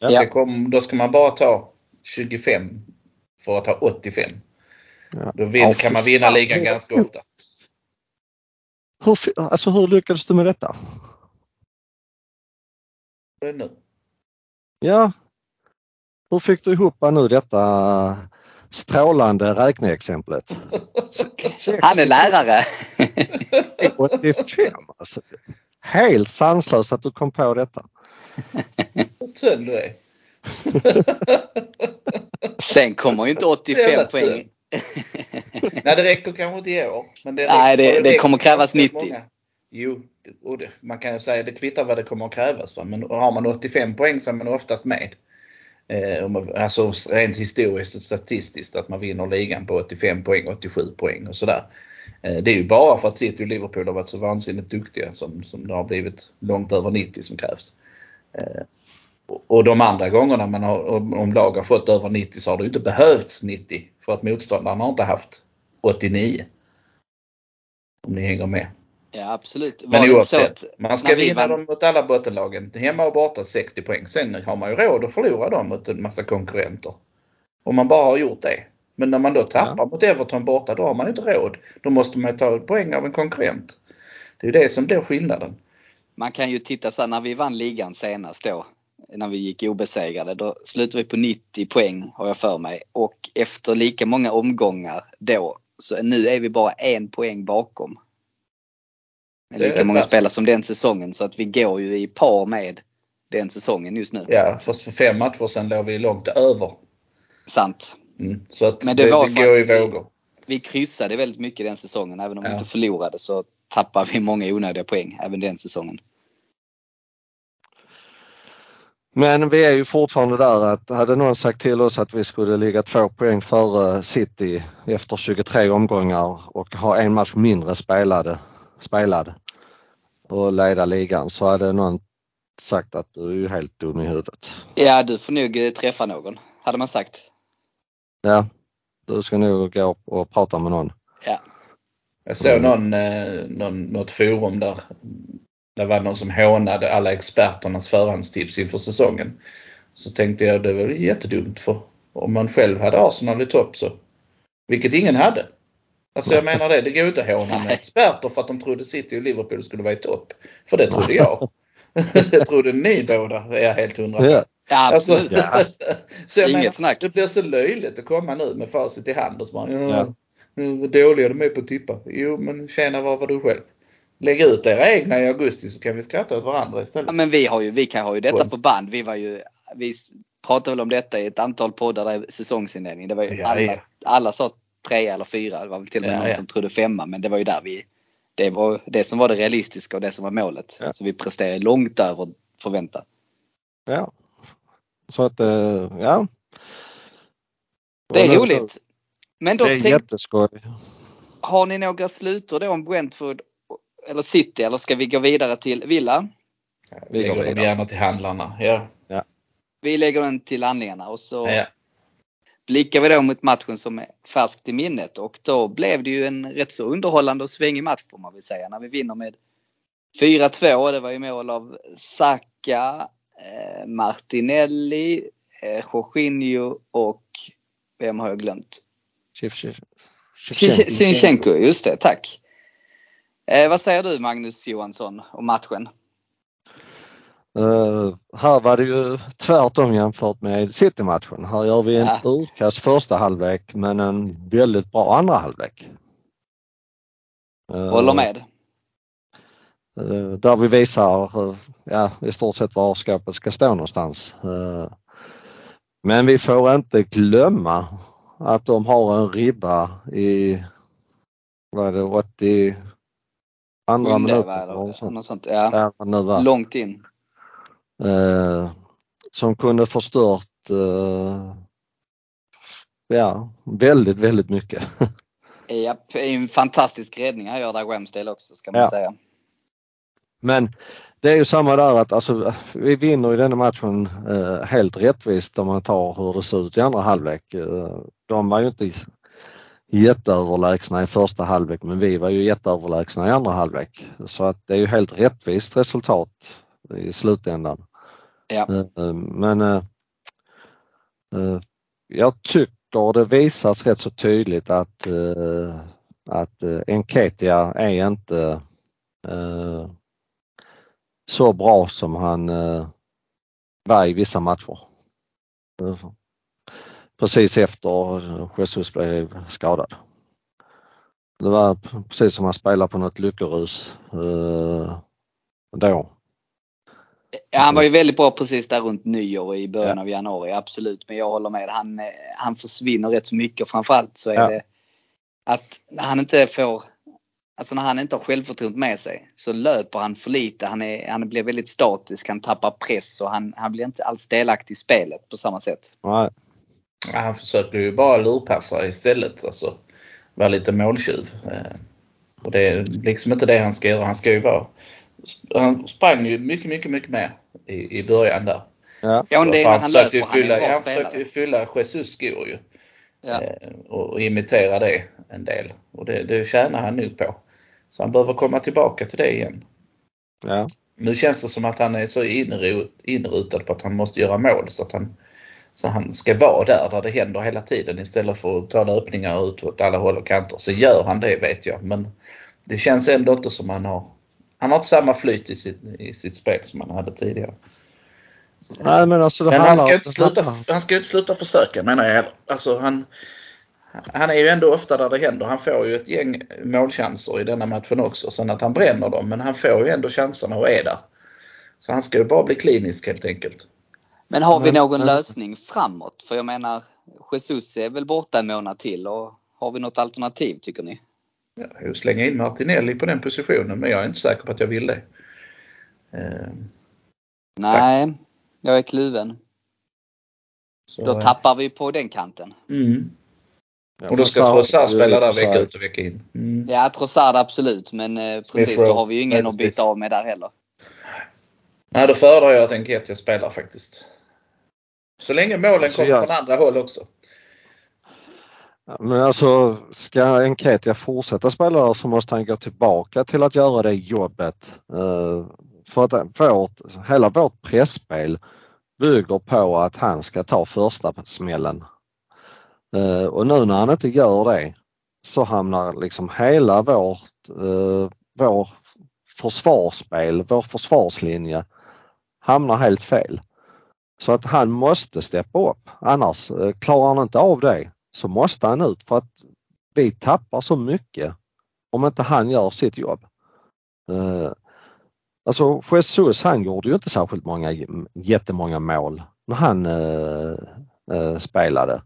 Ja. Kom, då ska man bara ta 25 för att ha 85. Ja. Då vin, Ja, kan man vinna ligan ganska ofta. Hur, alltså hur lyckades du med detta? Det Nu. Ja, hur fick du ihop nu detta strålande räkneexemplet? han är lärare. 85 alltså. Helt sanslöst att du kom på detta. Vad tunn du är. Sen kommer ju inte 85 Jävla poäng. Nej det räcker kanske inte i år. Men det Nej, det- det kommer krävas ganska 90. många. Jo, och det, man kan ju säga det kvittar vad det kommer att krävas. Va? Men har man 85 poäng så är man oftast med. Eh, alltså rent historiskt och statistiskt att man vinner ligan på 85 poäng, 87 poäng och sådär. Eh, det är ju bara för att City och Liverpool har varit så vansinnigt duktiga som, som det har blivit långt över 90 som krävs. Eh, och- de andra gångerna man har, om, lag har fått över 90 så har det inte behövts 90 för att motståndaren har inte haft 89. Om ni hänger med. Ja absolut. Var Men oavsett, att man ska vinna vann- dem mot alla bottenlagen. Hemma och borta 60 poäng. Sen har man ju råd att förlora dem mot en massa konkurrenter. Om man bara har gjort det. Men när man då tappar mot Everton borta, då har man inte råd. Då måste man ju ta poäng av en konkurrent. Det är ju det som blir skillnaden. Man kan ju titta så här, när vi vann ligan senast då, när vi gick obesegrade, då slutade vi på 90 poäng har jag för mig. Och efter lika många omgångar då, så nu är vi bara en poäng bakom. Med lika många fast. spelare som den säsongen så att vi går ju i par med den säsongen just nu. Ja, fast för fem matcher sedan låg vi långt över. Sant. Mm. Så att Men det, det var det går i att vi- vågor. Vi kryssade väldigt mycket den säsongen även om vi Ja. inte förlorade så tappar vi många onödiga poäng även den säsongen. Men vi är ju fortfarande där att hade någon sagt till oss att vi skulle ligga två poäng före City efter 23 omgångar och ha en match mindre spelade, spelad och leda ligan så hade någon sagt att du är ju helt dum i huvudet. Ja, du får nog eh, träffa någon, hade man sagt. Ja, du ska nog gå och prata med någon. Ja. Jag såg någon, eh, någon, något forum där det var någon som hånade alla experternas förhandstips inför säsongen. Så tänkte jag det var jättedumt för om man själv hade Arsenal i topp så, vilket ingen hade. Alltså jag menar det, det går inte att håna med experter för att de trodde City och Liverpool skulle vara i topp. För det trodde jag. det trodde ni båda, är jag helt hundra. Ja, Alltså, absolut. Ja. så jag Inget menar, snack. det blir så löjligt att komma nu med facit i hand och så bara, ja, dåliga de är på att tippa. Jo men tjena vad var du själv? Lägg ut era egna i augusti så kan vi skratta åt varandra Ja, istället. men vi har ju, vi kan ha ju detta på band. Vi var ju, vi pratade väl om detta i ett antal poddar där i säsongsinledningen. Det var ju Ja, alla, ja. alla sa trea eller fyra. Det var väl till och med Ja, någon ja. som trodde femma. Men det var ju där vi, det var det som var det realistiska och det som var målet. Ja. Så vi presterade långt över förväntan. ja. Så att, eh, ja. Det är roligt. Men då Det är tänk, jätteskoj. har ni några slutor då om Brentford eller City eller ska vi gå vidare till Villa? Vi går vidare. gärna till handlarna. Ja. Vi lägger den till handlingarna och så ja. blickar vi då mot matchen som är färskt i minnet och då blev det ju en rätt så underhållande och svängig match får man väl säga när vi vinner med 4-2. Det var ju mål av Saka, eh, Martinelli, eh, Jorginho och vem har jag glömt? Sinchenko, just det, tack. Eh, vad säger du Magnus Johansson om matchen? Eh, här var det ju tvärtom jämfört med City-matchen. Här gör vi en Ja. urkass första halvlek men en väldigt bra andra halvlek. Eh, Håller med. eh, där vi visar ja, i stort sett var skåpet ska stå någonstans. Men vi får inte glömma att de har en ribba i vad är det, 80 andra Sjunde, minuten eller sånt. något sånt. Ja, Ja, långt in. Eh, som kunde förstört eh, ja, väldigt, väldigt mycket. Japp, ju en fantastisk räddning han gör där Ramsdale också ska man Ja. säga. Men det är ju samma där att alltså, vi vinner i denna matchen eh, helt rättvist om man tar hur det ser ut i andra halvlek. Eh, de var ju inte jätteöverlägsna i första halvlek men vi var ju jätteöverlägsna i andra halvlek. Så att det är ju helt rättvist resultat i slutändan. Ja. Eh, Men eh, eh, jag tycker det visas rätt så tydligt att, att Enketia är inte så bra som han var i vissa matcher. Precis efter Jesus blev skadad. Det var precis som han spelade på något lyckorus eh, då. Ja, han var ju väldigt bra precis där runt nyår och i början Ja. av januari, absolut. Men jag håller med. Han, eh, han försvinner rätt så mycket och framförallt så är Ja. det att när han inte får Alltså när han inte har självförtroende med sig så löper han för lite. Han, är, han blir väldigt statisk, han tappar press och han, han blir inte alls delaktig i spelet på samma sätt. Nej, Ja, Han försöker ju bara lurpassa istället. Alltså, vara lite måltjuv. Eh, Och det är liksom inte det han ska göra. Han ska ju vara... Han sprang ju mycket, mycket, mycket mer i, i början där. ja. Ja, det För när han han försökte ju han fylla, bra han försökte ju fylla Jesus skor ju. Ja. Eh, Och, och imitera det en del. Och det, det tjänar han nog på. Så han behöver komma tillbaka till det igen. ja. Nu känns det som att han är så inru- inrutad på att han måste göra mål så att han, så han ska vara där, där det händer hela tiden istället för att ta löpningar ut åt alla håll och kanter. Så gör han det vet jag men det känns ändå inte som han har han har inte samma flyt i sitt, i sitt spel som han hade tidigare. Nej men alltså Men han ska inte sluta, handlar- han ska inte sluta försöka menar jag. Alltså han, han är ju ändå ofta där det händer. Han får ju ett gäng målchanser i denna matchen också. Sen att han bränner dem, men han får ju ändå chanserna och är där. Så han ska ju bara bli klinisk helt enkelt. Men har vi någon lösning framåt? För jag menar, Jesus är väl borta en månad till och har vi något alternativ tycker ni? ja, slänga in Martinelli på den positionen men jag är inte säker på att jag vill det. Eh, Nej, Faktiskt. jag är kluven. så, Då tappar vi på den kanten. Mm. Ja, Och då ska Trossard spela där vecka ut och vecka in. Mm. Ja, Trossard absolut, men eh, precis då har vi ju ingen Nej, att byta av med där heller. Nej, då föredrar jag att Enketia spelar faktiskt. Så länge målen Så kommer jag- från andra håll också. Men alltså ska Enketia fortsätta spela där så måste han gå tillbaka till att göra det jobbet. Eh, För att vårt, hela vårt pressspel bygger på att han ska ta första smällen. Eh, Och nu när han inte gör det så hamnar liksom hela vårt, eh, vår försvarsspel, vår försvarslinje hamnar helt fel. Så att han måste steppa upp. Annars eh, klarar han inte av det så måste han ut för att vi tappar så mycket om inte han gör sitt jobb. Eh, alltså Jesus han gjorde ju inte särskilt många, jättemånga mål när han eh, eh spelade.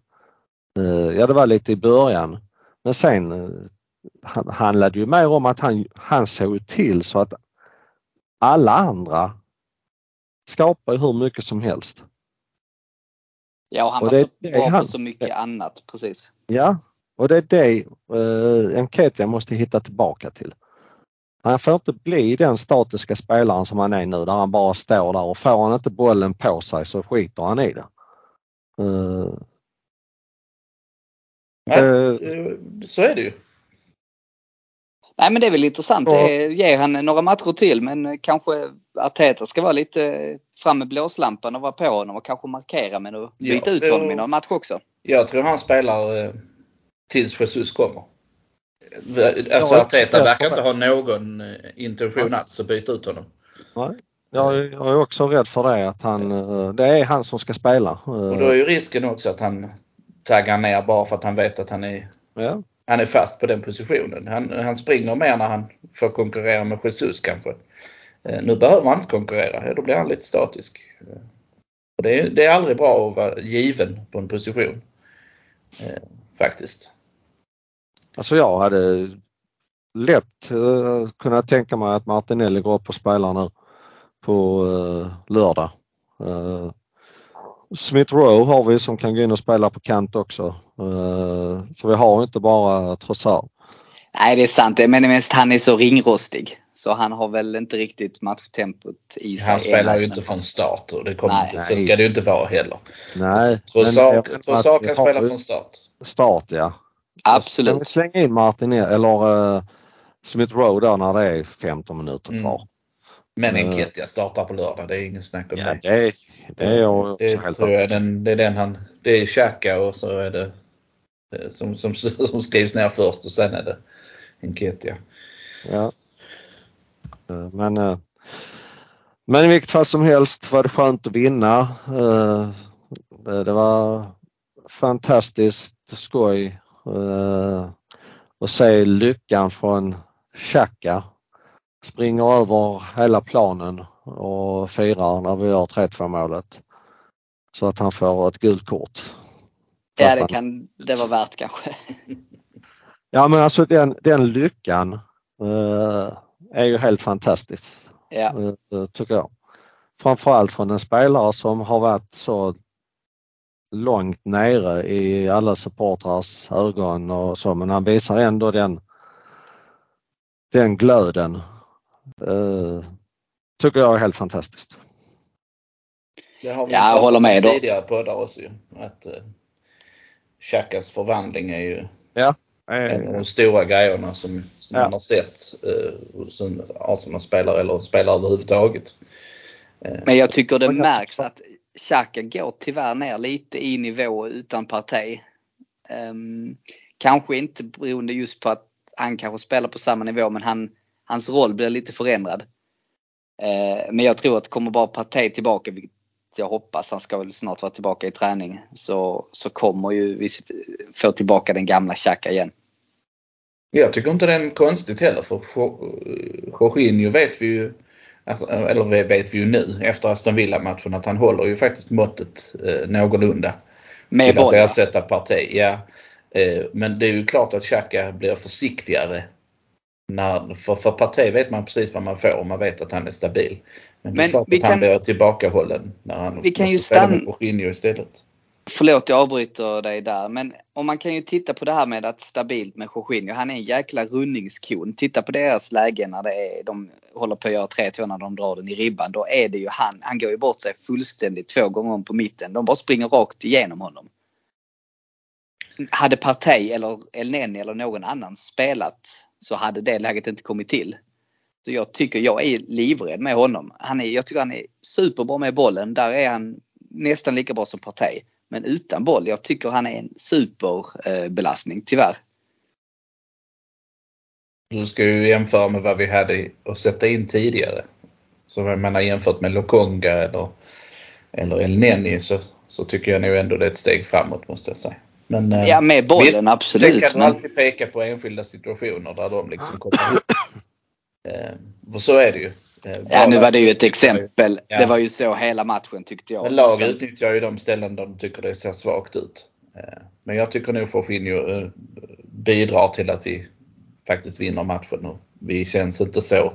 Ja det var lite i början men sen eh, han- handlade ju mer om att han, han såg till så att alla andra skapar ju hur mycket som helst. Ja, och han Och var det- så det bra han. på så mycket annat. Precis. Ja, och det är det eh, Enketia måste hitta tillbaka till. Han får inte bli den statiska spelaren som han är nu där han bara står där och får han inte bollen på sig så skiter han i det. Eh, Nej, eh, så är det ju. Nej men det är väl intressant. Ja. Det är- Ge han några matcher till men eh, kanske Arteta ska vara lite eh, fram med blåslampan och vara på honom och kanske markera men att Ja, byta ut det- honom i någon match också. Jag tror han spelar eh, tills Jesus kommer. Alltså Arteta verkar inte ha någon eh, intention alls att byta ut honom. nej. Jag, är- också rädd för det att han, eh, det är han som ska spela. Eh, Och då är ju risken också att han taggar ner bara för att han vet att han är, ja han är fast på den positionen. Han, han springer mer när han får konkurrera med Jesus kanske. Eh, nu behöver han inte konkurrera, då blir han lite statisk. Eh, och det, är, det är aldrig bra att vara given på en position. Eh, faktiskt. Alltså jag hade lätt eh, kunnat tänka mig att Martinelli går upp och spelar nu på eh, lördag. Eh, Smith Rowe har vi som kan gå in och spela på kant också. Eh, så vi har inte bara Trossard. Nej det är sant. Men mest han är så ringrostig. Så han har väl inte riktigt matchtempot i sig. Han spelar ju inte från start och det kommer, Nej. så ska det ju inte vara heller. Nej. Trossard kan spela från start. Start ja. Kan vi Absolut. slänga in Martinelli eller eh, Smith Rowe där när det är 15 minuter Mm. Men Eh. Enketia startar på lördag, det är ingen snack om Ja, det. det, det är jag Det helt tror jag den, det är den han, det är Xhaka och så är det eh, som, som, som skrivs ner först och sen är det Enketia. Ja. Eh, Men, eh, men i vilket fall som helst var det skönt att vinna. Eh, Det var fantastiskt skoj eh, att se lyckan från Xhaka. Springer över hela planen och firar när vi gör 3-2 målet. Så att han får ett gult kort. Ja det kan det vara värt kanske. Ja men alltså den, den lyckan eh, är ju helt fantastisk. Ja. eh, tycker jag. Framförallt från en spelare som har varit så långt nere i alla supportrars ögon och så men han visar ändå den, den glöden. Eh, tycker jag är helt fantastiskt. Det har vi Ja, jag håller med tidigare poddar också ju. Att uh, Xhakas förvandling är ju en av de stora grejerna som, som Ja. man har sett uh, som Arsenal-spelare eller spelare överhuvudtaget. Eh, Men jag tycker det märks att Xhaka går tyvärr ner lite i nivå utan parti. Ehm, kanske inte beroende just på att han kanske spelar på samma nivå men han, hans roll blir lite förändrad. Eh, men jag tror att kommer bara parti tillbaka, vilket jag hoppas, han ska väl snart vara tillbaka i träning, så, så kommer ju vi få tillbaka den gamla Xhaka igen. Jag tycker inte det är konstigt heller för Jo- Jorginho vet vi ju alltså, eller vet vi ju nu efter Aston Villa-matchen att han håller ju faktiskt måttet eh, någorlunda. Med till boll. att ja. ersätta parti. Ja. Eh, men det är ju klart att Xhaka blir försiktigare när, för, för Partey vet man precis vad man får och man vet att han är stabil. Men, det är klart att han kan- blir tillbakahållen när han Vi kan ju stanna- Jorginho istället. Förlåt jag avbryter dig där men om man kan ju titta på det här med att stabilt med Jorginho. Han är en jäkla rundningskon. Titta på deras läge när det är, de håller på att göra 3-2 när de drar den i ribban. Då är det ju han. Han går ju bort sig fullständigt två gånger om på mitten. De bara springer rakt igenom honom. Hade Partey eller Elneny eller någon annan spelat så hade det läget inte kommit till. Så jag tycker jag är livrädd med honom. Han är, jag tycker han är superbra med bollen. Där är han nästan lika bra som Partey. Men utan boll, jag tycker han är en superbelastning tyvärr. Du ska ju jämföra med vad vi hade att sätta in tidigare. Så jag menar jämfört med Lokonga eller, eller El Neni så, så tycker jag nog ändå det är ett steg framåt måste jag säga. Men, eh, Ja med bollen visst, Sen absolut. kan du Men, alltid peka på enskilda situationer där de liksom kommer ihop. Eh, för så är det ju. Eh, ja nu var det ju ett exempel. Ja. Det var ju så hela matchen tyckte jag. Men lag utnyttjar ju de ställen där de tycker det ser svagt ut. Eh, Men jag tycker nog Jorginho eh, bidrar till att vi faktiskt vinner matchen. Och vi känns inte så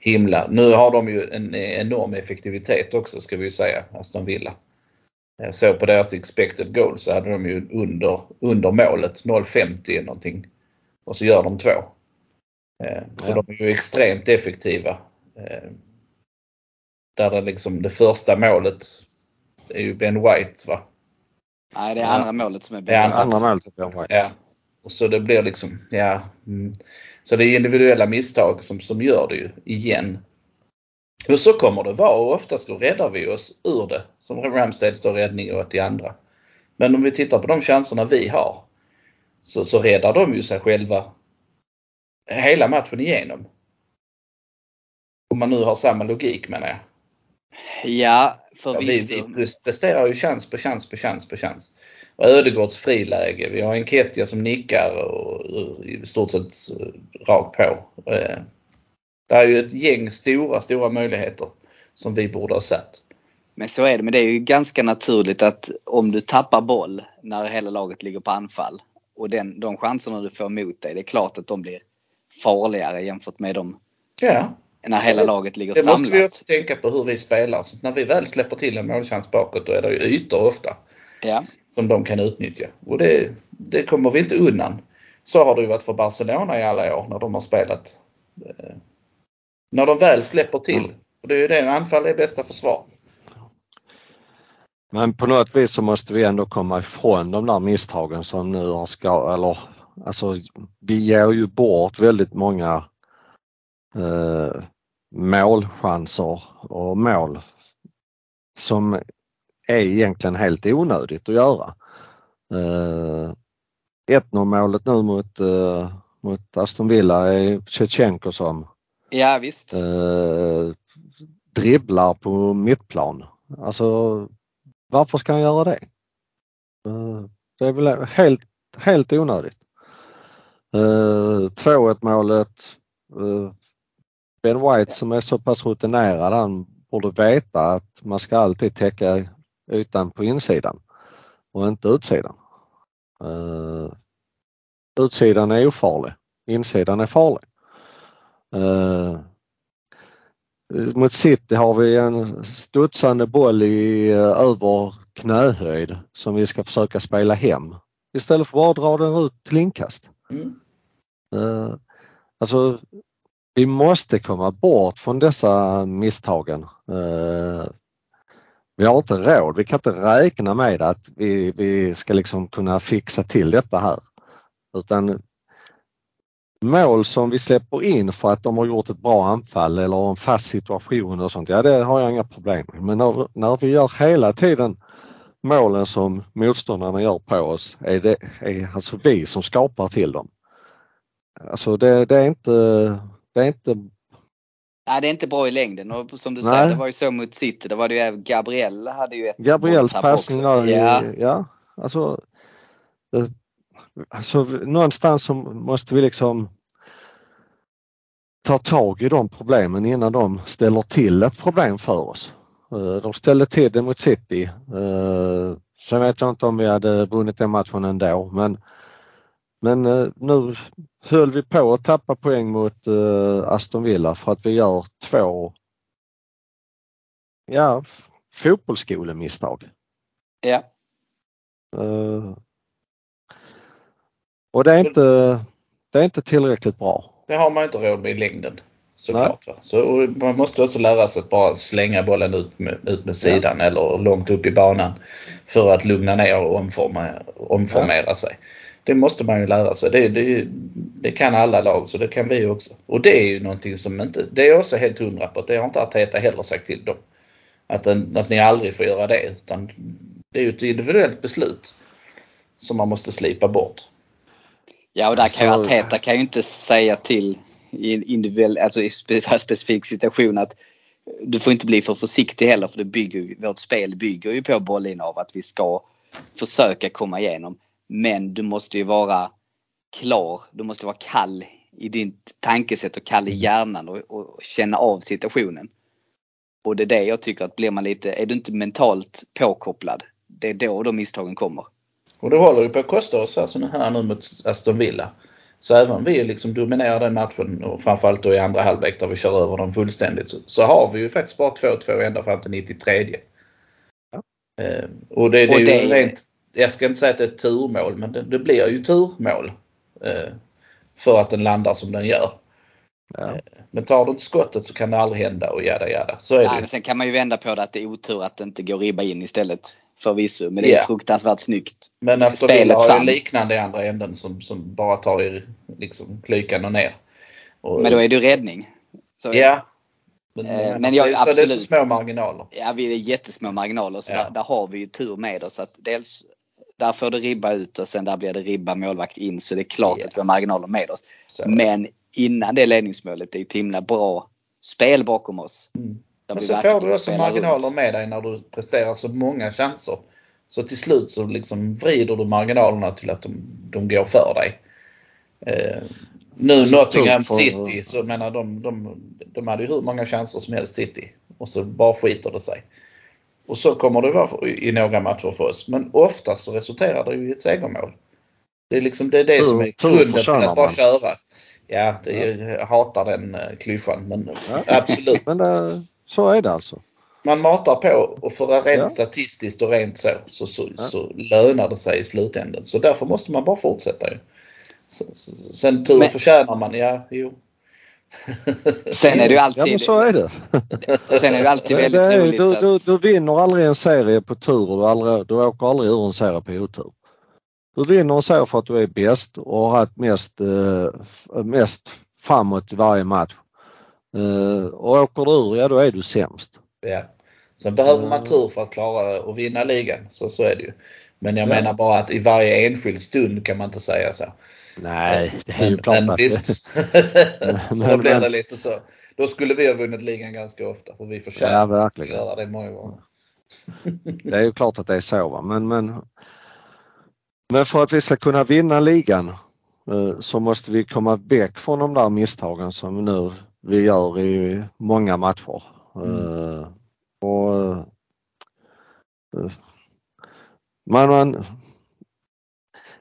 himla... Nu har de ju en enorm effektivitet också ska vi ju säga, Aston Villa. Jag såg på deras expected goal så hade de ju under, under målet 0,50 någonting. Och så gör de två. Eh, Så Ja. de är ju extremt effektiva. Eh, Där det liksom det första målet är ju Ben White va? Nej det är Ja. andra målet som är Det är bättre. Andra målet är Ben White. Ja. Och så det blir liksom, ja. Mm. Så det är individuella misstag som, som gör det ju igen. Och så kommer det vara och oftast då räddar vi oss ur det. Som Ramsdale står räddning åt i andra. Men om vi tittar på de chanserna vi har så, så räddar de ju sig själva hela matchen igenom. Om man nu har samma logik menar jag. Ja Ja, vi, förvisso. vi presterar ju chans på chans på chans på chans. Och Ödegårds friläge. Vi har en Ketja som nickar och i stort sett eh, rakt på. Eh, Det är ju ett gäng stora, stora möjligheter som vi borde ha sett. Men så är det. Men det är ju ganska naturligt att om du tappar boll när hela laget ligger på anfall och den, de chanserna du får mot dig, det är klart att de blir farligare jämfört med dem Ja, när hela laget ligger det måste vi samlat. också tänka på hur vi spelar. Så när vi väl släpper till en målchans bakåt då är det ju ytor ofta Ja. som de kan utnyttja. Och det, det kommer vi inte undan. Så har det ju varit för Barcelona i alla år när de har spelat. När de väl släpper till. Mm. Och det är ju det, anfall är bästa försvar. Men på något vis så måste vi ändå komma ifrån de där misstagen som nu har ska, eller alltså vi ger ju bort väldigt många eh, målchanser och mål som är egentligen helt onödigt att göra. Eh, 1-0 målet nu mot, eh, mot Aston Villa är Shevchenko som ja visst. eh, dribblar på mittplan. Alltså varför ska han göra det? Eh, det är väl helt, helt onödigt. Eh, 2-1 målet. Eh, ben White som är så pass rutinerad han borde veta att man ska alltid täcka ytan på insidan och inte utsidan. Uh, utsidan är ofarlig. Insidan är farlig. Eh, mot City har vi en studsande boll i eh, över knähöjd som vi ska försöka spela hem istället för att bara dra den ut till inkast. Mm. Eh, alltså, vi måste komma bort från dessa misstagen. Eh, vi har inte råd, vi kan inte räkna med att vi, vi ska liksom kunna fixa till detta här. Utan mål som vi släpper in för att de har gjort ett bra anfall eller en fast situation och sånt, ja det har jag inga problem med. Men när, när vi gör hela tiden målen som motståndarna gör på oss är det är alltså vi som skapar till dem. Alltså det, det är inte, det är inte, Nej det är inte bra i längden och som du Nej. säger det var ju så mot City. Det var det ju även hade ju ett Gabriels passning där, Ja. ja alltså, alltså någonstans så måste vi liksom ta tag i de problemen innan de ställer till ett problem för oss. Eh, De ställde till det mot City. Eh, Sen vet jag inte om vi hade vunnit den matchen ändå men Men eh, nu höll vi på att tappa poäng mot Aston Villa för att vi gör två ja, fotbollsskolemisstag. Ja. Och det är inte, det är inte tillräckligt bra. Det har man inte råd med i längden. Såklart. Va? Så, man måste också lära sig att bara slänga bollen ut med, ut med sidan eller långt upp i banan för att lugna ner och omforma, omformera sig. Det måste man ju lära sig. Det, det, det kan alla lag så det kan vi också. Och det är ju någonting som inte, det är också helt hundra på det har inte Arteta heller sagt till dem. Att, en, att ni aldrig får göra det utan det är ju ett individuellt beslut som man måste slipa bort. Ja och där kan ju Arteta kan ju inte säga till i en individuell, alltså i spe- specifik situation att du får inte bli för försiktig heller för det bygger, vårt spel bygger ju på bollinnehav att vi ska försöka komma igenom. Men du måste ju vara klar, du måste vara kall i ditt tankesätt och kall i hjärnan och, och känna av situationen. Och det är det jag tycker att blir man lite, är du inte mentalt påkopplad, det är då de misstagen kommer. Och det håller ju på att kosta oss alltså här nu mot Aston Villa. Så även om vi liksom dominerar den matchen och framförallt då i andra halvlek där vi kör över dem fullständigt så, så har vi ju faktiskt bara 2-2 ända fram till 93. Eh, och det, det är Och ju det- rent, jag ska inte säga att det är ett turmål men det, det blir ju turmål. Eh, för att den landar som den gör. Ja. Men tar du inte skottet så kan det aldrig hända och jada jada. Så är det ju. men sen kan man ju vända på det att det är otur att det inte går ribba in istället. Förvisso. Men det är Ja. fruktansvärt snyggt. Men Aston spelet Villa har ju liknande i andra änden som, som bara tar i liksom klykan och ner. Och, Men då är det ju räddning. Så, Ja. Men, Eh, men jag- så det är så absolut. små marginaler. ja, vi är jättesmå marginaler så Ja. där, där har vi ju tur med oss. Att dels där får det ribba ut och sen där blir det ribba målvakt in så det är klart Ja. att vi har marginaler med oss. Så. Men innan det ledningsmålet, det är ett himla bra spel bakom oss. Mm. Där Men så får du också marginaler runt. med dig när du presterar så många chanser. Så till slut så liksom vrider du marginalerna till att de, de går för dig. Eh, nu Så Nottingham för- City så menar de, de, de hade ju hur många chanser som helst City. Och så bara skiter det sig. Och så kommer det vara i några matcher för oss. Men ofta så resulterar det ju i ett segermål. Det är liksom det, är det Tur- som är grunden till att bara man. köra. Ja, det är, jag hatar den eh, klyschan men Ja. absolut. Men det, så är det alltså. Man matar på och för att rent Ja. statistiskt och rent så, så, så, Ja. så lönar det sig i slutändan. Så därför måste man bara fortsätta ju. Så- så- Sen tur Men- förtjänar man, ja, jo. Sen är det ju Ja alltid, men så är det. sen är det alltid väldigt det är, roligt du, att, du, du vinner aldrig en serie på tur och du, aldrig, du åker aldrig ur en serie på otur. Du vinner en serie för att du är bäst och har haft mest, eh, mest framåt i varje match. Eh, och åker du ur, ja då är du sämst. Ja. Sen behöver man tur för att klara att vinna ligan. Så, så är det ju. Men jag Ja. menar bara att i varje enskild stund kan man inte säga så. Nej, det är ju Men, klart men att visst. Men- Då blir det lite så. Då skulle vi ha vunnit ligan ganska ofta. Och vi förtjänar Ja, att göra det många gånger. Det är ju klart att det är så. Va? Men, men, men för att vi ska kunna vinna ligan eh, så måste vi komma väck från de där misstagen som nu vi gör i många matcher. Eh, och, eh, man, man,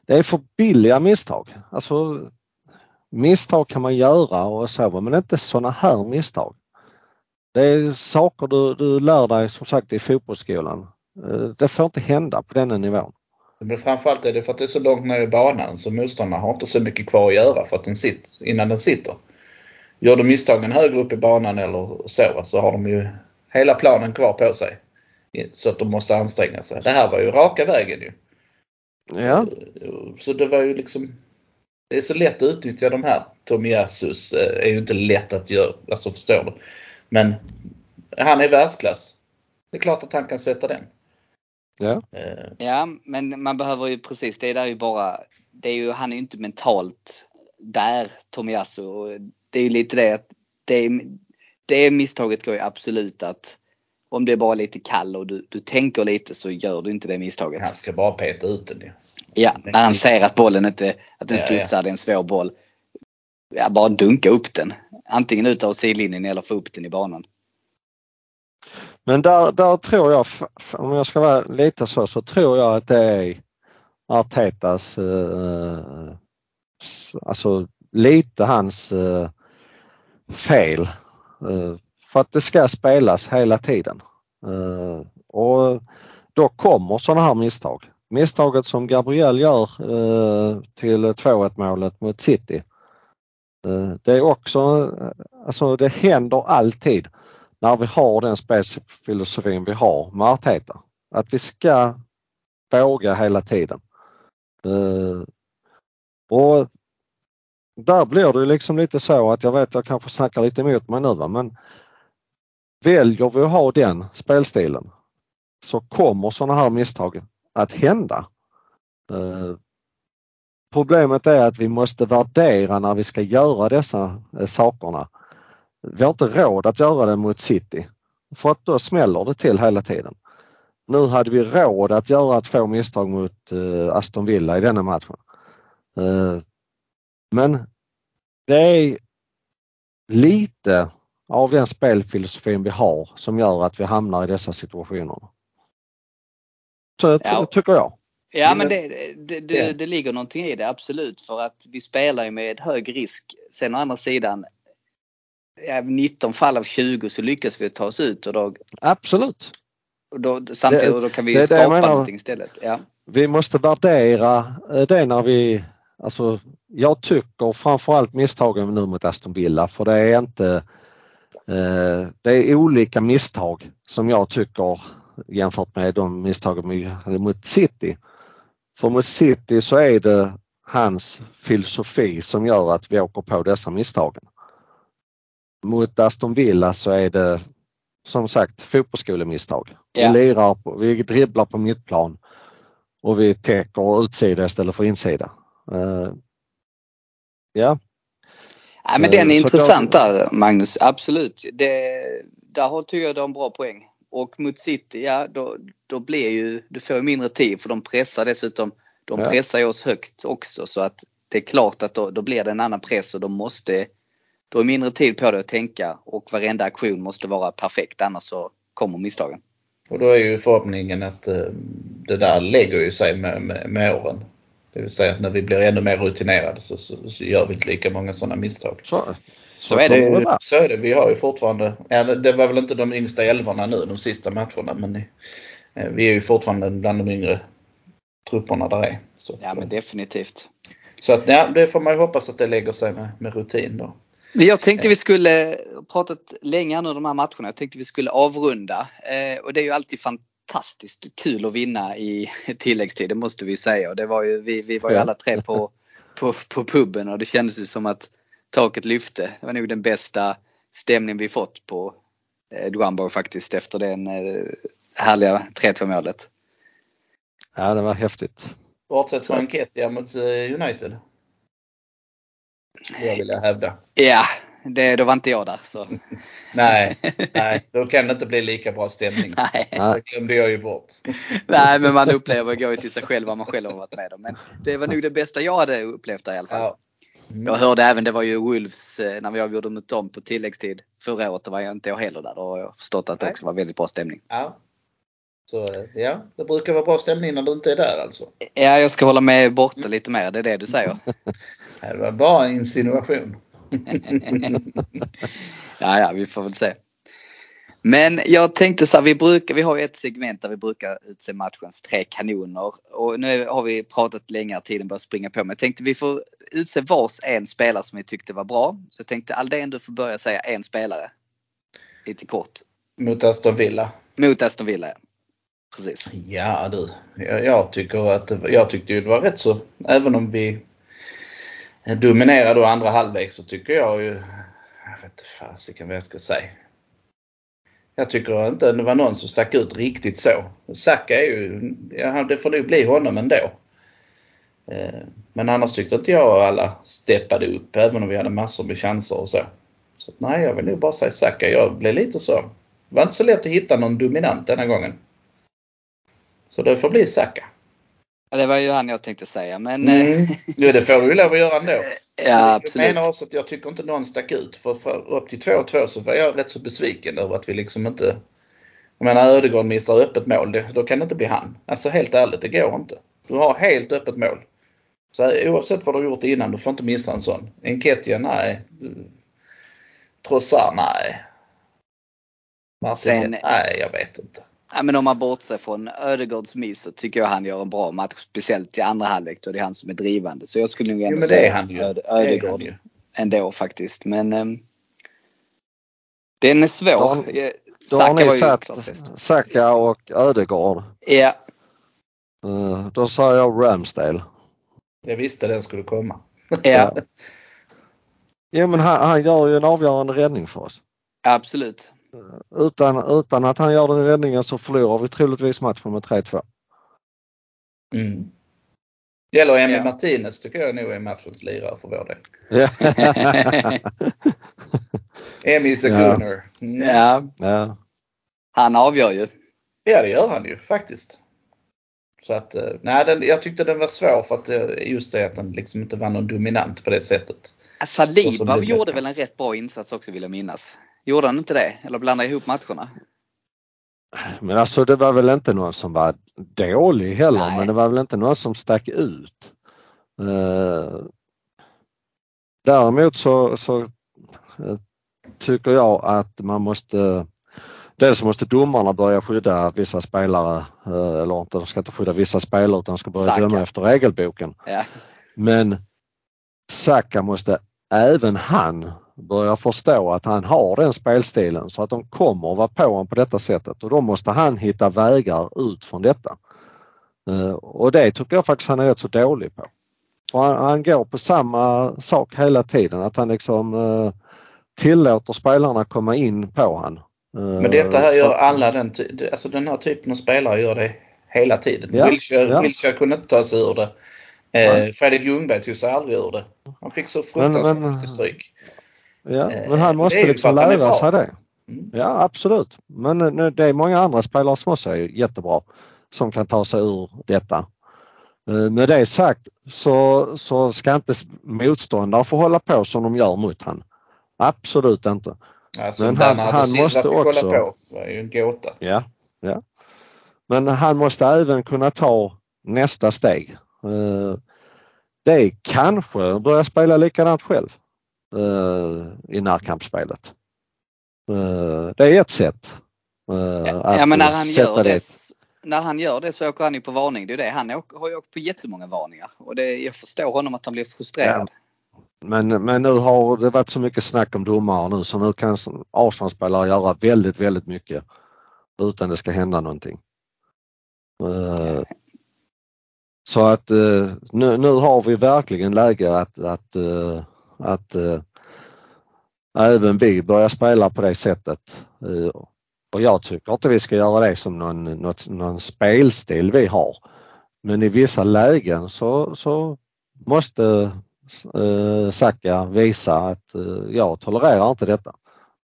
det är för billiga misstag. Alltså, misstag kan man göra och så, men inte sådana här misstag. Det är saker du, du lär dig som sagt i fotbollsskolan. Eh, Det får inte hända på denna nivån. Men framförallt är det för att det är så långt ner i banan så motståndarna har inte så mycket kvar att göra för att den sitter, innan den sitter. Gör de misstagen högre upp i banan eller så, så har de ju hela planen kvar på sig. Så att de måste anstränga sig. Det här var ju raka vägen ju. Ja, Så det var ju liksom Det är så lätt att utnyttja de här. Tomiasus eh, är ju inte lätt att göra, alltså förstår du. Men han är världsklass. Det är klart att han kan sätta den. ja. Eh, Ja, men man behöver ju precis, det där är ju bara, det är ju, han är ju inte mentalt där, Tomiyasu. Det är ju lite det att det, det misstaget går ju absolut att om det är bara lite kall och du, du tänker lite så gör du inte det misstaget. Han ska bara peta ut den ju. Ja, när han ser att bollen inte, att den Ja, studsar, det är en svår boll. Ja, bara dunka upp den. Antingen ut av sidlinjen eller få upp den i banan. Men där, där tror jag, om jag ska vara lite så, så tror jag att det är Artetas eh, alltså lite hans eh, fel. Eh, för att det ska spelas hela tiden. Eh, och då kommer sådana här misstag. Misstaget som Gabriel gör eh, till 2-1 målet mot City. Det är också, alltså det händer alltid när vi har den spelfilosofin vi har med Arteta. Att vi ska våga hela tiden. Och där blir det liksom lite så att jag vet jag kanske snackar lite emot mig nu va? men väljer vi att ha den spelstilen så kommer sådana här misstag att hända. Eh, problemet är att vi måste värdera när vi ska göra dessa eh, sakerna. Vi har inte råd att göra det mot City för att då smäller det till hela tiden. Nu hade vi råd att göra två misstag mot eh, Aston Villa i denna matchen. Eh, men det är lite av den spelfilosofin vi har som gör att vi hamnar i dessa situationer. Så, ja. tycker jag. Ja men det, det, det, det, ligger någonting i det absolut för att vi spelar ju med hög risk. Sen å andra sidan 19 fall av 20 så lyckas vi ta oss ut. Och då, absolut. Och då, samtidigt och då kan vi det, skapa menar, någonting istället. Ja. Vi måste värdera eh, det när vi, alltså jag tycker framförallt misstagen nu mot Aston Villa för det är inte, eh, det är olika misstag som jag tycker jämfört med de misstagen mot City. För mot City så är det hans filosofi som gör att vi åker på dessa misstagen. Mot Aston Villa så är det som sagt fotbollsskolemisstag. Ja. Vi lirar, vi dribblar på mittplan och vi täcker utsida istället för insida. Uh, ja. Ja men den är uh, intressant jag... där Magnus, absolut. Det, där tycker jag du har en bra poäng. Och mot City, ja då, då blir ju, du får mindre tid för de pressar dessutom, de ja. pressar ju oss högt också så att det är klart att då, då blir det en annan press och de måste du har mindre tid på dig att tänka och varenda aktion måste vara perfekt annars så kommer misstagen. Och då är ju förhoppningen att eh, det där lägger ju sig med, med, med åren. Det vill säga att när vi blir ännu mer rutinerade så, så, så gör vi inte lika många sådana misstag. Så, så, så är det. Så är det. Vi har ju fortfarande, ja, det var väl inte de yngsta älvorna nu de sista matcherna men eh, vi är ju fortfarande bland de yngre trupperna där är. Så ja men definitivt. Så att ja, det får man ju hoppas att det lägger sig med, med rutin då. Jag tänkte vi skulle, pratat länge nu de här matcherna, jag tänkte vi skulle avrunda. Eh, och det är ju alltid fantastiskt kul att vinna i tilläggstid, det måste vi säga. Och det var ju, vi, vi var ju alla tre på, på, på puben och det kändes ju som att taket lyfte. Det var nog den bästa stämning vi fått på eh, Duamborg faktiskt efter den eh, härliga 3-2 målet. Ja det var häftigt. Bortsett från Enketia mot eh, United jag vilja hävda. Ja, det, då var inte jag där. Så. nej, nej, då kan det inte bli lika bra stämning. Nej. Det glömde jag ju bort. nej, men man upplever går ju till sig själv vad man själv har varit med om. Men det var nog det bästa jag hade upplevt där i alla fall. Ja. Mm. Jag hörde även, det var ju Wolves eh, när vi avgjorde mot dem på tilläggstid förra året. Då var jag inte jag heller där. Då har jag förstått att det också var väldigt bra stämning. Ja. Så ja, det brukar vara bra stämning när du inte är där alltså. Ja, jag ska hålla mig borta lite mer. Det är det du säger. Det var bara en insinuation. ja, ja, vi får väl se. Men jag tänkte så här, vi, brukar, vi har ett segment där vi brukar utse matchens tre kanoner. Och nu har vi pratat länge, tiden börjar springa på. Men jag tänkte vi får utse vars en spelare som vi tyckte var bra. Så jag tänkte Aldén du får börja säga en spelare. Lite kort. Mot Aston Villa. Mot Aston Villa, ja. Precis. Ja du, jag, jag tycker att jag tyckte ju det var rätt så, även om vi dominerar då andra halvlek så tycker jag ju, jag vet inte fasiken vad jag ska säga. Jag tycker inte det var någon som stack ut riktigt så. Saka är ju, ja, det får nog bli honom ändå. Eh, men annars tyckte inte jag alla steppade upp även om vi hade massor med chanser och så. Så nej, jag vill nog bara säga Saka. Jag blev lite så. Det var inte så lätt att hitta någon dominant denna gången. Så det får bli Saka. Det var ju han jag tänkte säga men... Mm. Eh, jo, det får du lov att göra ändå. Ja, absolut. Jag menar också att jag tycker inte någon stack ut. För, för upp till 2-2 så var jag rätt så besviken över att vi liksom inte... Jag menar Ödegård missar öppet mål, det, då kan det inte bli han. Alltså helt ärligt, det går inte. Du har helt öppet mål. Så här, oavsett vad du har gjort innan, du får inte missa en sån. Enketia, nej. Trossard, nej. Martin, Sen- nej jag vet inte. Ja, men om man bortser från Ödegårds miss så tycker jag han gör en bra match. Speciellt i andra halvlek då det är han som är drivande. Så jag skulle nog Jo ändå är säga han. Öde- han Ödegård ju. ändå faktiskt. Men ehm, den är svår. Då- Då har ni bäst. Saka och Ödegård. Ja, Eh, Då sa jag Ramsdale. Jag visste den skulle komma. ja, Jo men han, han gör ju en avgörande räddning för oss. absolut. Utan, utan att han gör den räddningen så förlorar vi troligtvis matchen med 3-2. Mm. Gäller Emil Ja. Martinez tycker jag nog är matchens lirare för vår del. Ja. Emil the Ja. Gunner. Mm. Ja, ja. han avgör ju. Ja det gör han ju faktiskt. Så att, eh, nej den, jag tyckte den var svår för att eh, just det att den liksom inte var någon dominant på det sättet. Saliba det gjorde väl en rätt bra insats också vill jag minnas. Gjorde han inte det? Eller blandade ihop matcherna? Men alltså det var väl inte någon som var dålig heller Nej. men det var väl inte någon som stack ut. Eh, däremot så, så eh, tycker jag att man måste Dels måste domarna börja skydda vissa spelare, eh, eller inte, de ska inte skydda vissa spelare utan de ska börja Saka. döma efter regelboken. Ja, Men Saka måste även han börja förstå att han har den spelstilen så att de kommer att vara på honom på detta sättet och då måste han hitta vägar ut från detta. Eh, Och det tycker jag faktiskt han är rätt så dålig på. För han, han går på samma sak hela tiden, att han liksom eh, tillåter spelarna komma in på han. Eh, Men detta här gör alla den, alltså den här typen av spelare gör det hela tiden. Ja, Wilshere, ja. Wilshere kunde inte ta sig ur det. Eh. Fredrik Ljungberg tog sig aldrig ur det. Han fick så fruktansvärt men- mycket stryk. Ja, Eh, men han måste är liksom är lära sig det. Mm. Ja absolut. Men eh, det är många andra spelare som också är jättebra som kan ta sig ur detta. Eh, Med det sagt så, så ska inte motståndare få hålla på som de gör mot han. Absolut inte. Alltså, Men han- han, måste också- på. Det var ju en gåta. Ja, ja. Men han måste även kunna ta nästa steg. Det är kanske börja spela likadant själv i närkampsspelet. Eh, Det är ett sätt. eh, ja, att ja men när han, sätta gör det, när han gör det så åker han ju på varning. Det är det. Han har ju åkt på jättemånga varningar. Och det, jag förstår honom att han blir frustrerad. Men, men nu har det varit så mycket snack om domare nu så nu kan Arsenal-spelare göra väldigt, väldigt mycket utan det ska hända någonting. Eh, Så att eh, nu, nu har vi verkligen läge att, att, eh, att eh, även vi börjar spela på det sättet. Eh, Och jag tycker inte vi ska göra det som någon, något, någon spelstil vi har. Men i vissa lägen så, så måste eh, Saka visa att eh, jag tolererar inte detta.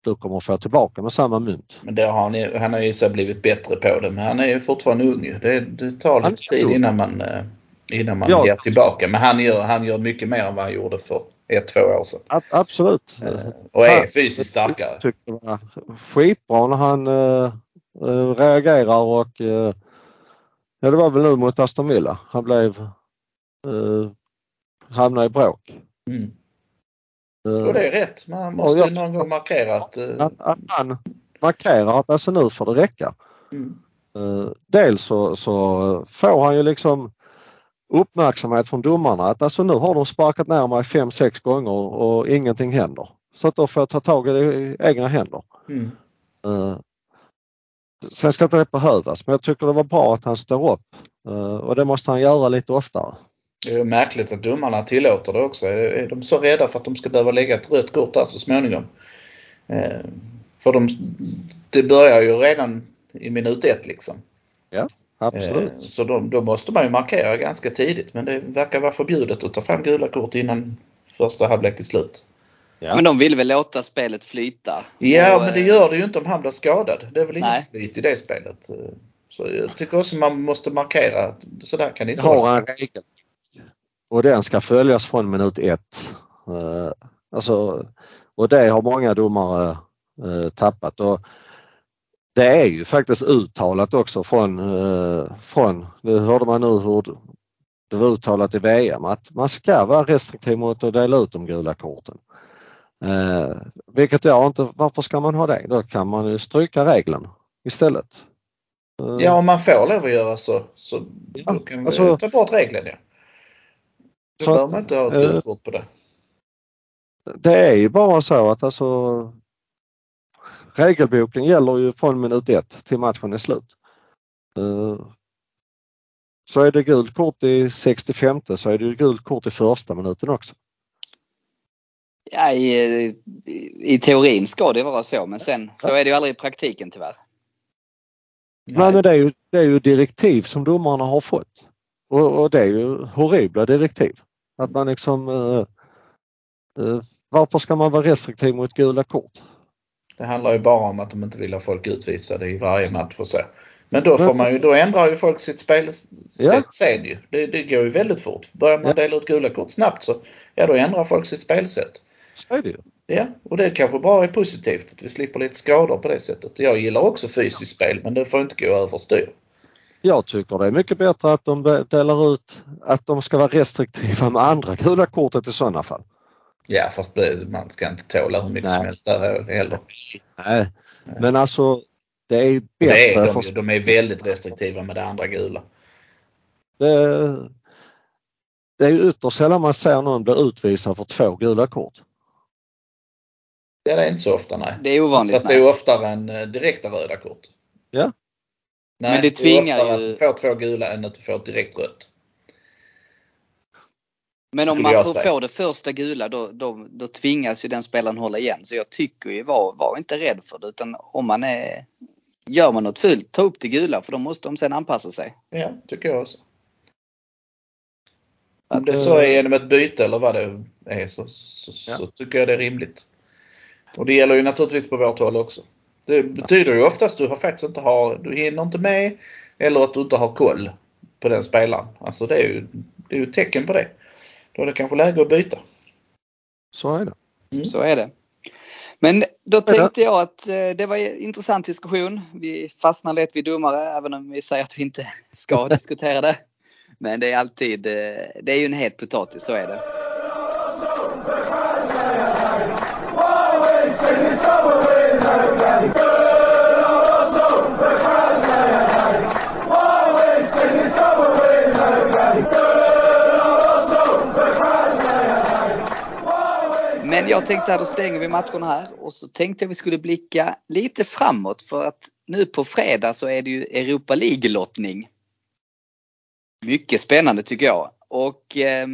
Du kommer få tillbaka med samma mynt. Men det har han, ju- han har ju så blivit bättre på det. Men han är ju fortfarande ung. Det, det tar lite tid innan man, eh, innan man Ja. ger tillbaka. Men han gör, han gör mycket mer än vad han gjorde för ett, två år sedan. A- absolut. Eh, Och är fysiskt starkare. tyckte det var skitbra när han eh, eh, reagerar och ja det var väl nu mot Aston Villa. Han blev hamnade i bråk. Mm. Och det är rätt. Man måste jag- någon gång markera att... han markerar att alltså nu får det räcka. Mm. Dels så, så får han ju liksom uppmärksamhet från domarna att alltså nu har de sparkat ner mig fem sex gånger och ingenting händer. Så att då får jag ta tag i det i egna händer. Mm. Eh, Sen ska inte det behövas men jag tycker det var bra att han står upp eh, och det måste han göra lite oftare. Det är märkligt att domarna tillåter det också. Är de så rädda för att de ska behöva lägga ett rött kort där så småningom? Eh, för de, det börjar ju redan i minut ett liksom. Absolut. Eh, så då, då måste man ju markera ganska tidigt men det verkar vara förbjudet att ta fram gula kort innan första halvlek är slut. Ja. Men de vill väl låta spelet flyta. Ja Och, men det eh, gör det ju inte om han blir skadad. Det är väl inget flyt i det spelet. Så jag tycker också man måste markera att så där kan det inte har vara. en regel och den ska följas från minut ett. Eh, Alltså, och det har många domare tappat. Och det är ju faktiskt uttalat också från, eh, från det hörde man nu hur det var uttalat i VM att man ska vara restriktiv mot att dela ut de gula korten. Eh, vilket jag inte, varför ska man ha det? Då kan man ju stryka regeln istället. Eh, ja, om man får lov att göra så, så ja, kan alltså, ta bort regeln. Ja. Då behöver man inte ha ett gult kort på det. Det är ju bara så att alltså regelboken gäller ju från minut ett till matchen är slut. Eh, så är det gult kort i 65 så är det ju gult kort i första minuten också. Ja, i, i, teorin ska det vara så men sen så är det ju aldrig i praktiken tyvärr. Nej, Nej men det är, ju, det är ju direktiv som domarna har fått. Och, och det är ju horribla direktiv. Att man liksom eh, eh, varför ska man vara restriktiv mot gula kort? Det handlar ju bara om att de inte vill ha folk utvisade i varje match och så. Men då får man ju, då ändrar ju folk sitt spelsätt ja. sen ju. Det, det, går ju väldigt fort. Börjar man ja. dela ut gula kort snabbt så ja då ändrar folk sitt spelsätt. Så är det ju. Ja, och det kanske bara är positivt att vi slipper lite skador på det sättet. Jag gillar också fysiskt spel men det får inte gå överstyr. Jag tycker det är mycket bättre att de delar ut att de ska vara restriktiva med andra gula kortet i sådana fall. Ja fast man ska inte tåla hur mycket Nej. som helst där heller. Nej, men alltså det är bättre. Det är de, för... de är väldigt restriktiva med det andra gula. Det, det är ytterst sällan man ser någon bli utvisad för två gula kort. Ja, det är inte så ofta nej. Det är ovanligt. Fast det är oftare än eh, direkta röda kort. Ja. Nej, men det tvingar det är ju... att du får två gula än att du får ett direkt rött. Men om man får få det första gula då, då, då tvingas ju den spelaren hålla igen. Så jag tycker ju var, var inte rädd för det utan om man är Gör man något fult, ta upp det gula för då måste de sen anpassa sig. Ja, tycker jag också. Om det så är genom ett byte eller vad det är så, så, ja. så, tycker jag det är rimligt. Och det gäller ju naturligtvis på vårt håll också. Det betyder ju oftast att du har faktiskt inte har, du hinner inte med eller att du inte har koll på den spelaren. Alltså det är ju, det är ju ett tecken på det. Då är det kanske läge att byta. Så är det. Mm. Så är det. Men då tänkte jag att eh, det var en intressant diskussion. Vi fastnar lätt vid domare även om vi säger att vi inte ska diskutera det. Men det är alltid, eh, det är ju en het potatis, så är det. Men jag tänkte att då stänger vi matcherna här och så tänkte jag vi skulle blicka lite framåt för att nu på fredag så är det ju Europa League-lottning. Mycket spännande tycker jag. Och, eh,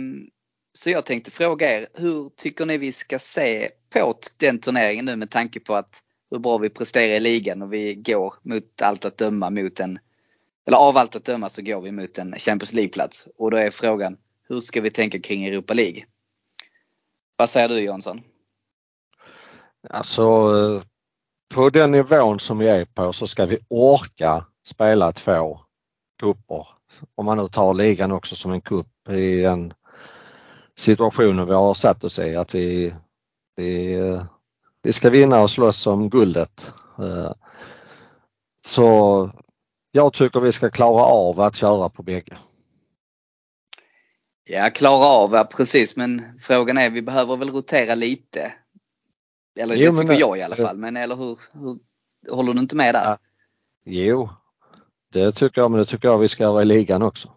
så jag tänkte fråga er, hur tycker ni vi ska se på den turneringen nu med tanke på att hur bra vi presterar i ligan och vi går mot allt att döma mot en, eller av allt att döma så går vi mot en Champions League-plats. Och då är frågan, hur ska vi tänka kring Europa League? Vad säger du Jonsson? Alltså eh, på den nivån som vi är på så ska vi orka spela två kupper. Om man nu tar ligan också som en kupp i den situationen vi har satt oss i att vi, vi, eh, vi ska vinna och slåss om guldet. Eh, så jag tycker vi ska klara av att köra på bägge. Ja, klara av, ja, precis. Men frågan är, vi behöver väl rotera lite. Eller jo, det tycker men, jag i alla fall. Men eller hur, hur håller du inte med där? Ja. Jo, det tycker jag, men det tycker jag vi ska göra i ligan också.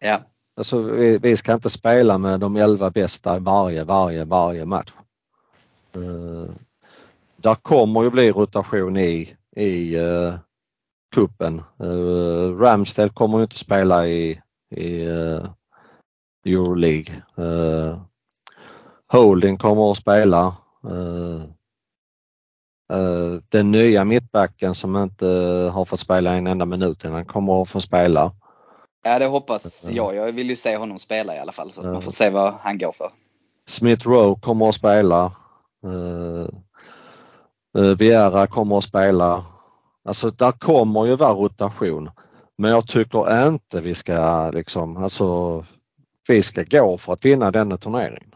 Ja. Alltså vi, vi ska inte spela med de elva bästa varje, varje, varje match. Uh, där kommer ju bli rotation i, i uh, kuppen. Uh, Ramsdale kommer ju inte spela i, i uh, Euroleague. Uh, Holding kommer att spela. Uh, uh, den nya mittbacken som inte har fått spela en enda minut innan kommer att få spela. Ja det hoppas jag. Jag vill ju se honom spela i alla fall så att man får se vad han går för. Smith Rowe kommer att spela. Uh, Viera kommer att spela. Alltså där kommer ju vara rotation. Men jag tycker inte vi ska liksom, alltså vi ska gå för att vinna denna turneringen.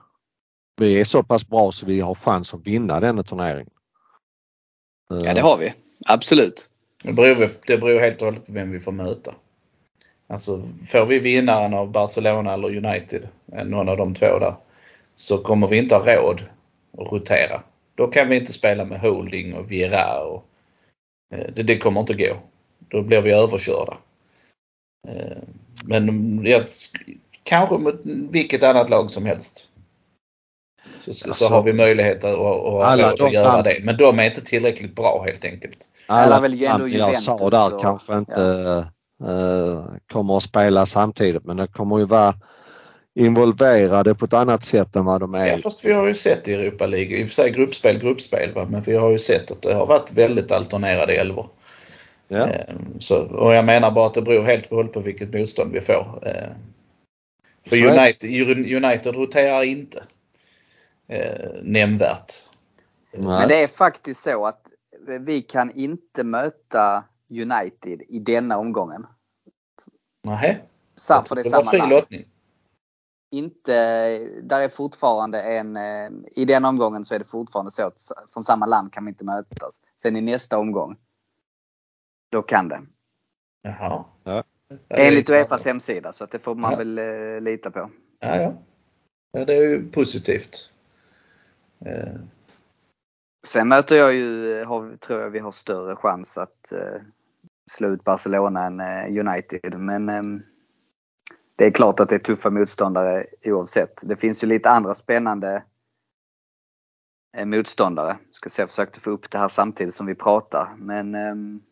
Vi är så pass bra så vi har chans att vinna denna turneringen. Ja det har vi, absolut. Det beror, det beror helt och hållet på vem vi får möta. Alltså får vi vinnaren av Barcelona eller United, eh, någon av de två där, så kommer vi inte ha råd att rotera. Då kan vi inte spela med Holding och Vieira och eh, det, det kommer inte gå. Då blir vi överkörda. Eh, Men jag, kanske mot vilket annat lag som helst. Så, så, Alltså, har vi möjlighet att, alla att, att göra det. Men de är inte tillräckligt bra helt enkelt. Alla väl ändå namn jag sa Juventus där och- kanske inte eh, kommer att spela samtidigt men det kommer ju vara involverade på ett annat sätt än vad de är. Ja, fast vi har ju sett i Europa League, i och för sig gruppspel, gruppspel, va? men vi har ju sett att det har varit väldigt alternerade elvor. Ja. Eh, Så, och jag menar bara att det beror helt och hållet på vilket motstånd vi får. För. United, United roterar inte eh, nämnvärt. Men Nej. det är faktiskt så att vi kan inte möta United i denna omgången. Sa- För det är samma lottning. Inte, där är fortfarande en, eh, i den omgången så är det fortfarande så att från samma land kan vi inte mötas. Sen i nästa omgång, då kan det. Jaha. Ja. Enligt Uefas hemsida så att det får man Ja. väl eh, lita på. Ja, ja. ja, det är ju positivt. Eh, Sen möter jag ju, eh, har, tror jag vi har större chans att eh, slå ut Barcelona än eh, United. Men ehm, det är klart att det är tuffa motståndare oavsett. Det finns ju lite andra spännande eh, motståndare. Ska se, jag försökte få upp det här samtidigt som vi pratar. Men ehm,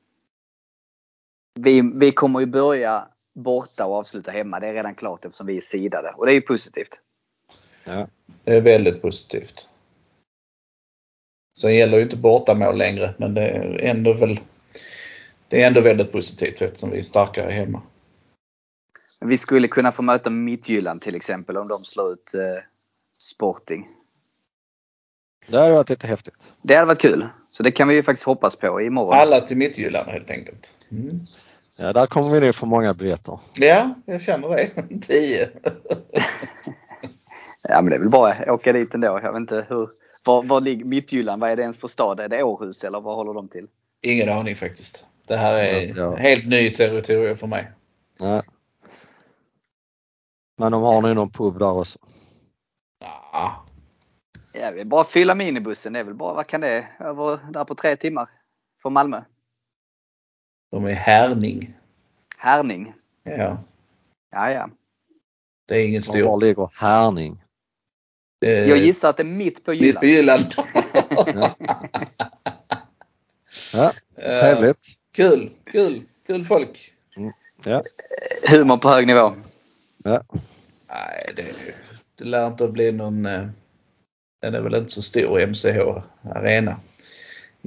vi, vi kommer ju börja borta och avsluta hemma. Det är redan klart eftersom vi är sidade. Och det är ju positivt. Ja. Det är väldigt positivt. Sen gäller ju inte bortamål längre men det är ändå väl det är ändå väldigt positivt eftersom vi är starkare hemma. Vi skulle kunna få möta Midtjylland till exempel om de slår ut eh, Sporting. Det hade varit lite häftigt. Det hade varit kul. Så det kan vi ju faktiskt hoppas på imorgon. Alla till Midtjylland helt enkelt. Mm. Ja, där kommer vi nog få många biljetter. Ja, jag känner det. 10. Ja men det är väl bara att åka dit ändå. Jag vet inte hur. Var, var ligger Midtjylland? Vad är det ens för stad? Är det Århus eller vad håller de till? Ingen aning faktiskt. Det här är Ja, ja. helt ny territorium för mig. Ja. Men de har nog någon pub där också. Ja, Ja, vi bara fylla minibussen. Det är väl bara, vad kan det, över där på tre timmar? Från Malmö. de är härning. Härning. Ja, Ja, ja. det är ingen Och stor. var ligger Härning? Eh, Jag gissar att det är mitt på Mitt Jylland. på Jylland. Ja, Eh, trevligt. Kul, kul, kul folk. Ja. Humor på hög nivå. Ja. Nej, det, det lär inte bli någon... Den är väl inte så stor, MCH Arena.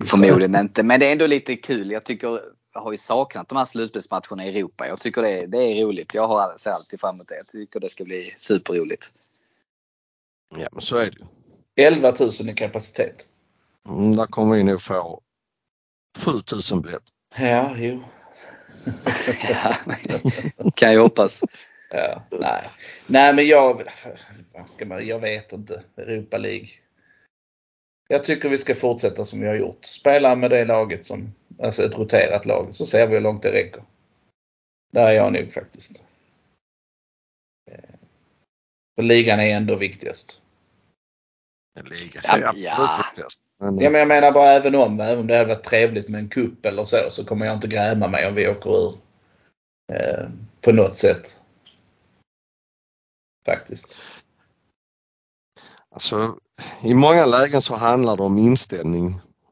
Förmodligen inte. Men det är ändå lite kul. Jag tycker jag har ju saknat de här slutspelsmatcherna i Europa. Jag tycker det, det är roligt. Jag har, ser alltid fram emot det. Jag tycker det ska bli superroligt. ja, men så är det ju. 11 000 i kapacitet. Mm, där kommer vi nog få 7000 biljetter. Ja, jo. Ja, kan jag hoppas. Ja, nej. Nej, men jag... Vad ska man... Jag vet inte. Europa League. Jag tycker vi ska fortsätta som vi har gjort. Spela med det laget som... Alltså ett roterat lag. Så ser vi hur långt det räcker. Där är jag nog faktiskt. Eh, För ligan är ändå viktigast. Liga, Ja, det är absolut ja. viktigast. Men, Ja, men jag menar bara även om, även om det hade varit trevligt med en kupp eller så, så kommer jag inte gräma mig om vi åker ur. Eh, på något sätt. Faktiskt. Alltså, I många lägen så handlar det om inställning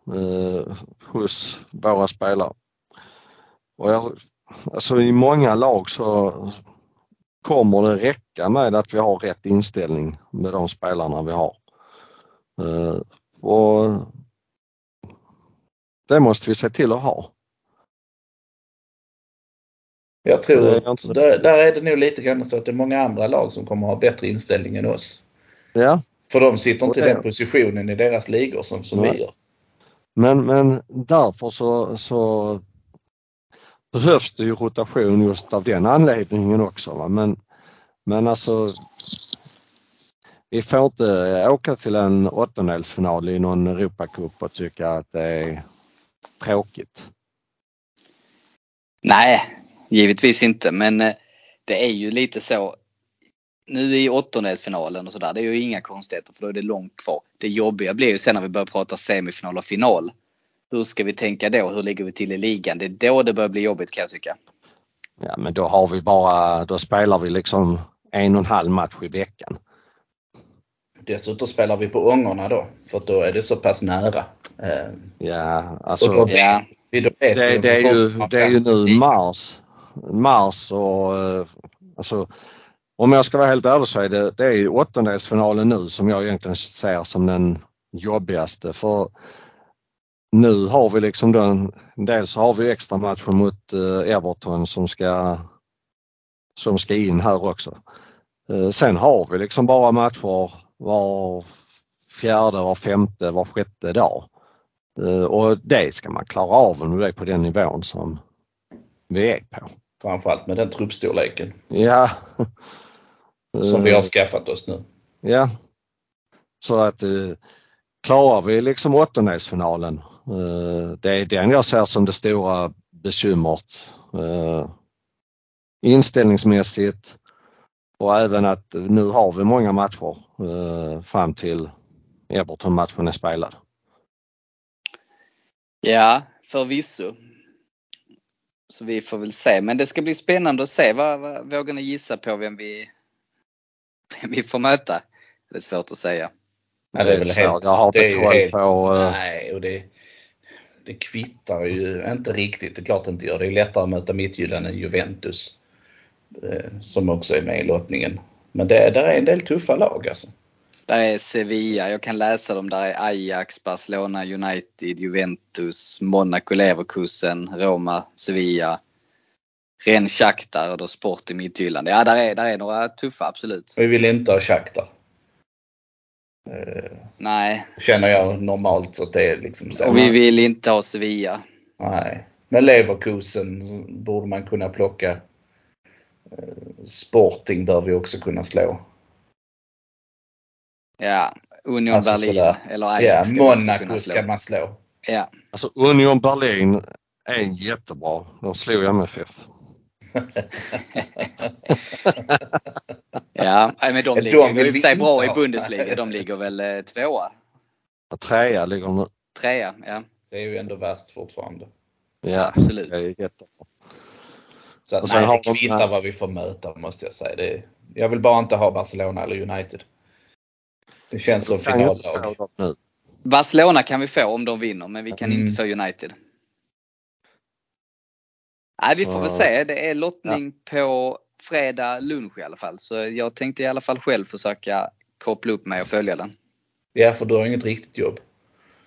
eh, hos våra spelare. Och jag, alltså, I många lag så kommer det räcka med att vi har rätt inställning med de spelarna vi har. Eh, och Det måste vi se till att ha. Jag tror, Det är inte- där, där är det nog lite grann så att det är många andra lag som kommer ha bättre inställning än oss. Ja, För de sitter inte i den positionen i deras ligor som, som Nej. vi gör. men, men därför så, så behövs det ju rotation just av den anledningen också. Va? Men, men alltså vi får inte åka till en åttondelsfinal i någon Europacup och tycka att det är tråkigt. Nej, givetvis inte. Men eh, det är ju lite så. Nu i åttondelsfinalen och sådär, det är ju inga konstigheter för då är det långt kvar. Det jobbiga blir ju sen när vi börjar prata semifinal och final. Hur ska vi tänka då? Hur ligger vi till i ligan? Det är då det börjar bli jobbigt kan jag tycka. Ja men då har vi bara, då spelar vi liksom en och en halv match i veckan. Dessutom spelar vi på ångorna då, för då är det så pass nära. Eh, Ja, alltså då, Ja, vi- då vet det, det, är ju, det är ju nu mars. Mars och eh, alltså om jag ska vara helt ärlig så är det, det är ju åttondelsfinalen nu som jag egentligen ser som den jobbigaste för nu har vi liksom den, dels har vi extra matchen mot eh, Everton som ska som ska in här också. Eh, sen har vi liksom bara matcher var fjärde, var femte, var sjätte dag. Och det ska man klara av om det är på den nivån som vi är på. Framförallt med den truppstorleken Ja. som vi har Eh, skaffat oss nu. Ja. Så att eh, klarar vi liksom åttondelsfinalen, eh, det är den jag ser som det stora bekymret. Inställningsmässigt och även att nu har vi många matcher fram till Everton-matchen är spelad. ja förvisso. Så vi får väl se. Men det ska bli spännande att se. Vad, vad, vågar ni gissa på vem vi, vem vi får möta? Det är svårt att säga. Ja, det är väl svårt. helt, jag har det är inte koll helt, på... eh, Nej, och det, det kvittar ju inte riktigt. Det är klart det inte gör. Det är lättare att möta Midtjylland än Juventus. eh, Som också är med i lottningen. Men det, där är en del tuffa lag alltså. Där är Sevilla, jag kan läsa dem. Där är Ajax, Barcelona, United, Juventus, Monaco, Leverkusen, Roma, Sevilla, Ren Shakhtar och då Sport i Midtjylland. Ja, där är, där är några tuffa absolut. Vi vill inte ha Shakhtar. Eh, Nej, Känner jag normalt att det är liksom så. och vi vill inte ha Sevilla. Nej. Men Leverkusen borde man kunna plocka. Eh, Sporting bör vi också kunna slå. Ja, Union Alltså Berlin sådär. eller Ja, Ajax ska också Monaco ska man slå. Ja. Alltså Union Berlin är jättebra. De slog MFF. Ja, men de De ligger vill ju i sig bra i. Bundesliga. De ligger väl eh, tvåa, Trea ligger de nu. trea. Ja, Det är ju ändå värst fortfarande. Ja, absolut. det är jättebra. Så att, nej, har det de- kvittar vad vi får möta måste jag säga. Det, jag vill bara inte ha Barcelona eller United. Det känns som finallag. Barcelona kan vi få om de vinner, men vi kan Mm. inte få United. Nej, vi Så- får väl se. Det är lottning på fredag lunch i alla fall. Så jag tänkte i alla fall själv försöka koppla upp mig och följa den. Ja, för du har inget riktigt jobb.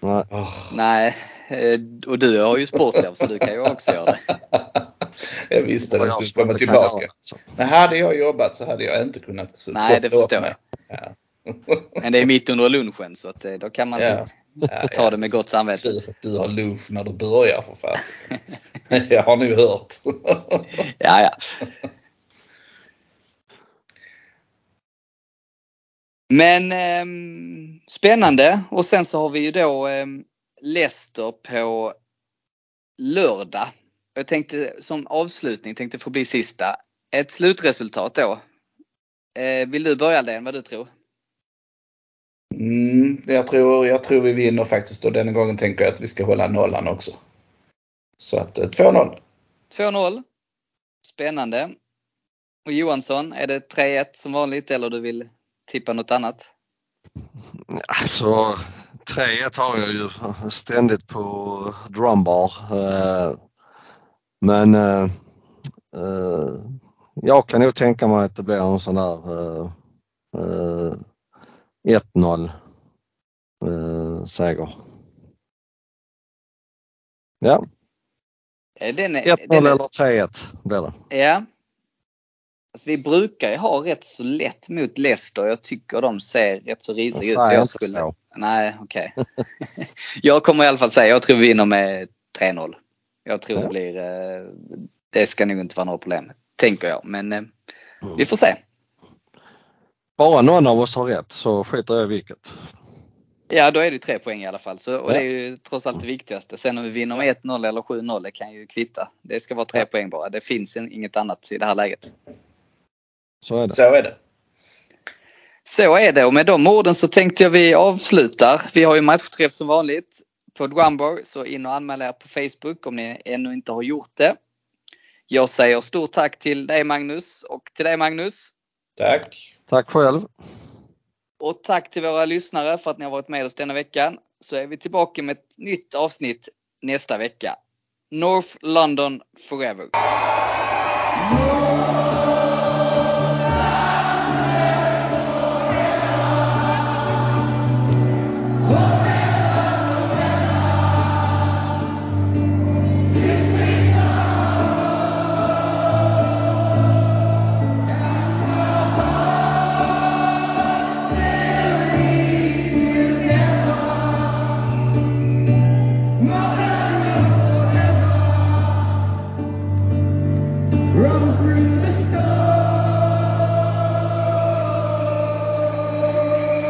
Nej. Åh. Nej, eh, och du har ju sportlov så du kan ju också göra det. jag visste den jag skulle komma tillbaka. Men hade jag jobbat så hade jag inte kunnat Nej, det förstår jag. Ja. Men det är mitt under lunchen så att eh, då kan man Ja. Ja, ta ja. det med gott samvete. Du, du har lunch när du börjar för fasiken. jag har nu hört. Ja, ja. Men ehm, spännande och sen så har vi ju då ehm, Leicester på lördag. Jag tänkte som avslutning, tänkte få bli sista. Ett slutresultat då. Eh, vill du börja Aldén, vad du tror? Mm, jag, tror, jag tror vi vinner faktiskt och denna gången tänker jag att vi ska hålla nollan också. Så att eh, 2-0. 2-0. Spännande. Och Johansson, är det 3-1 som vanligt eller du vill tippa något annat? Alltså 3-1 har jag ju ständigt på drumbar. Eh, Men eh, jag kan nog tänka mig att det blir en sån där 1-0 eh, seger. Ja, Eh, Den är, 1-0 den är, eller 3-1 blir det. Ja. Alltså, vi brukar ju ha rätt så lätt mot Leicester. Jag tycker de ser rätt så risiga ut. Jag inte skulle... så. Nej, okej. jag kommer i alla fall säga, jag tror vi vinner med 3-0. Jag tror Ja. det blir, eh, det ska nog inte vara några problem. Tänker jag, men eh, Mm. vi får se. Bara någon av oss har rätt så skiter jag i vilket. Ja, då är det tre poäng i alla fall. Så, och Ja. det är ju trots allt det viktigaste. Sen om vi vinner med 1-0 eller 7-0, det kan ju kvitta. Det ska vara tre Ja. poäng bara. Det finns inget annat i det här läget. Så är det. Så är det. Så är det och med de orden så tänkte jag vi avslutar. Vi har ju matchträff som vanligt på Drumbar så in och anmäl er på Facebook om ni ännu inte har gjort det. Jag säger stort tack till dig Magnus och till dig Magnus. Tack. Tack själv. Och tack till våra lyssnare för att ni har varit med oss denna veckan. Så är vi tillbaka med ett nytt avsnitt nästa vecka. North London Forever.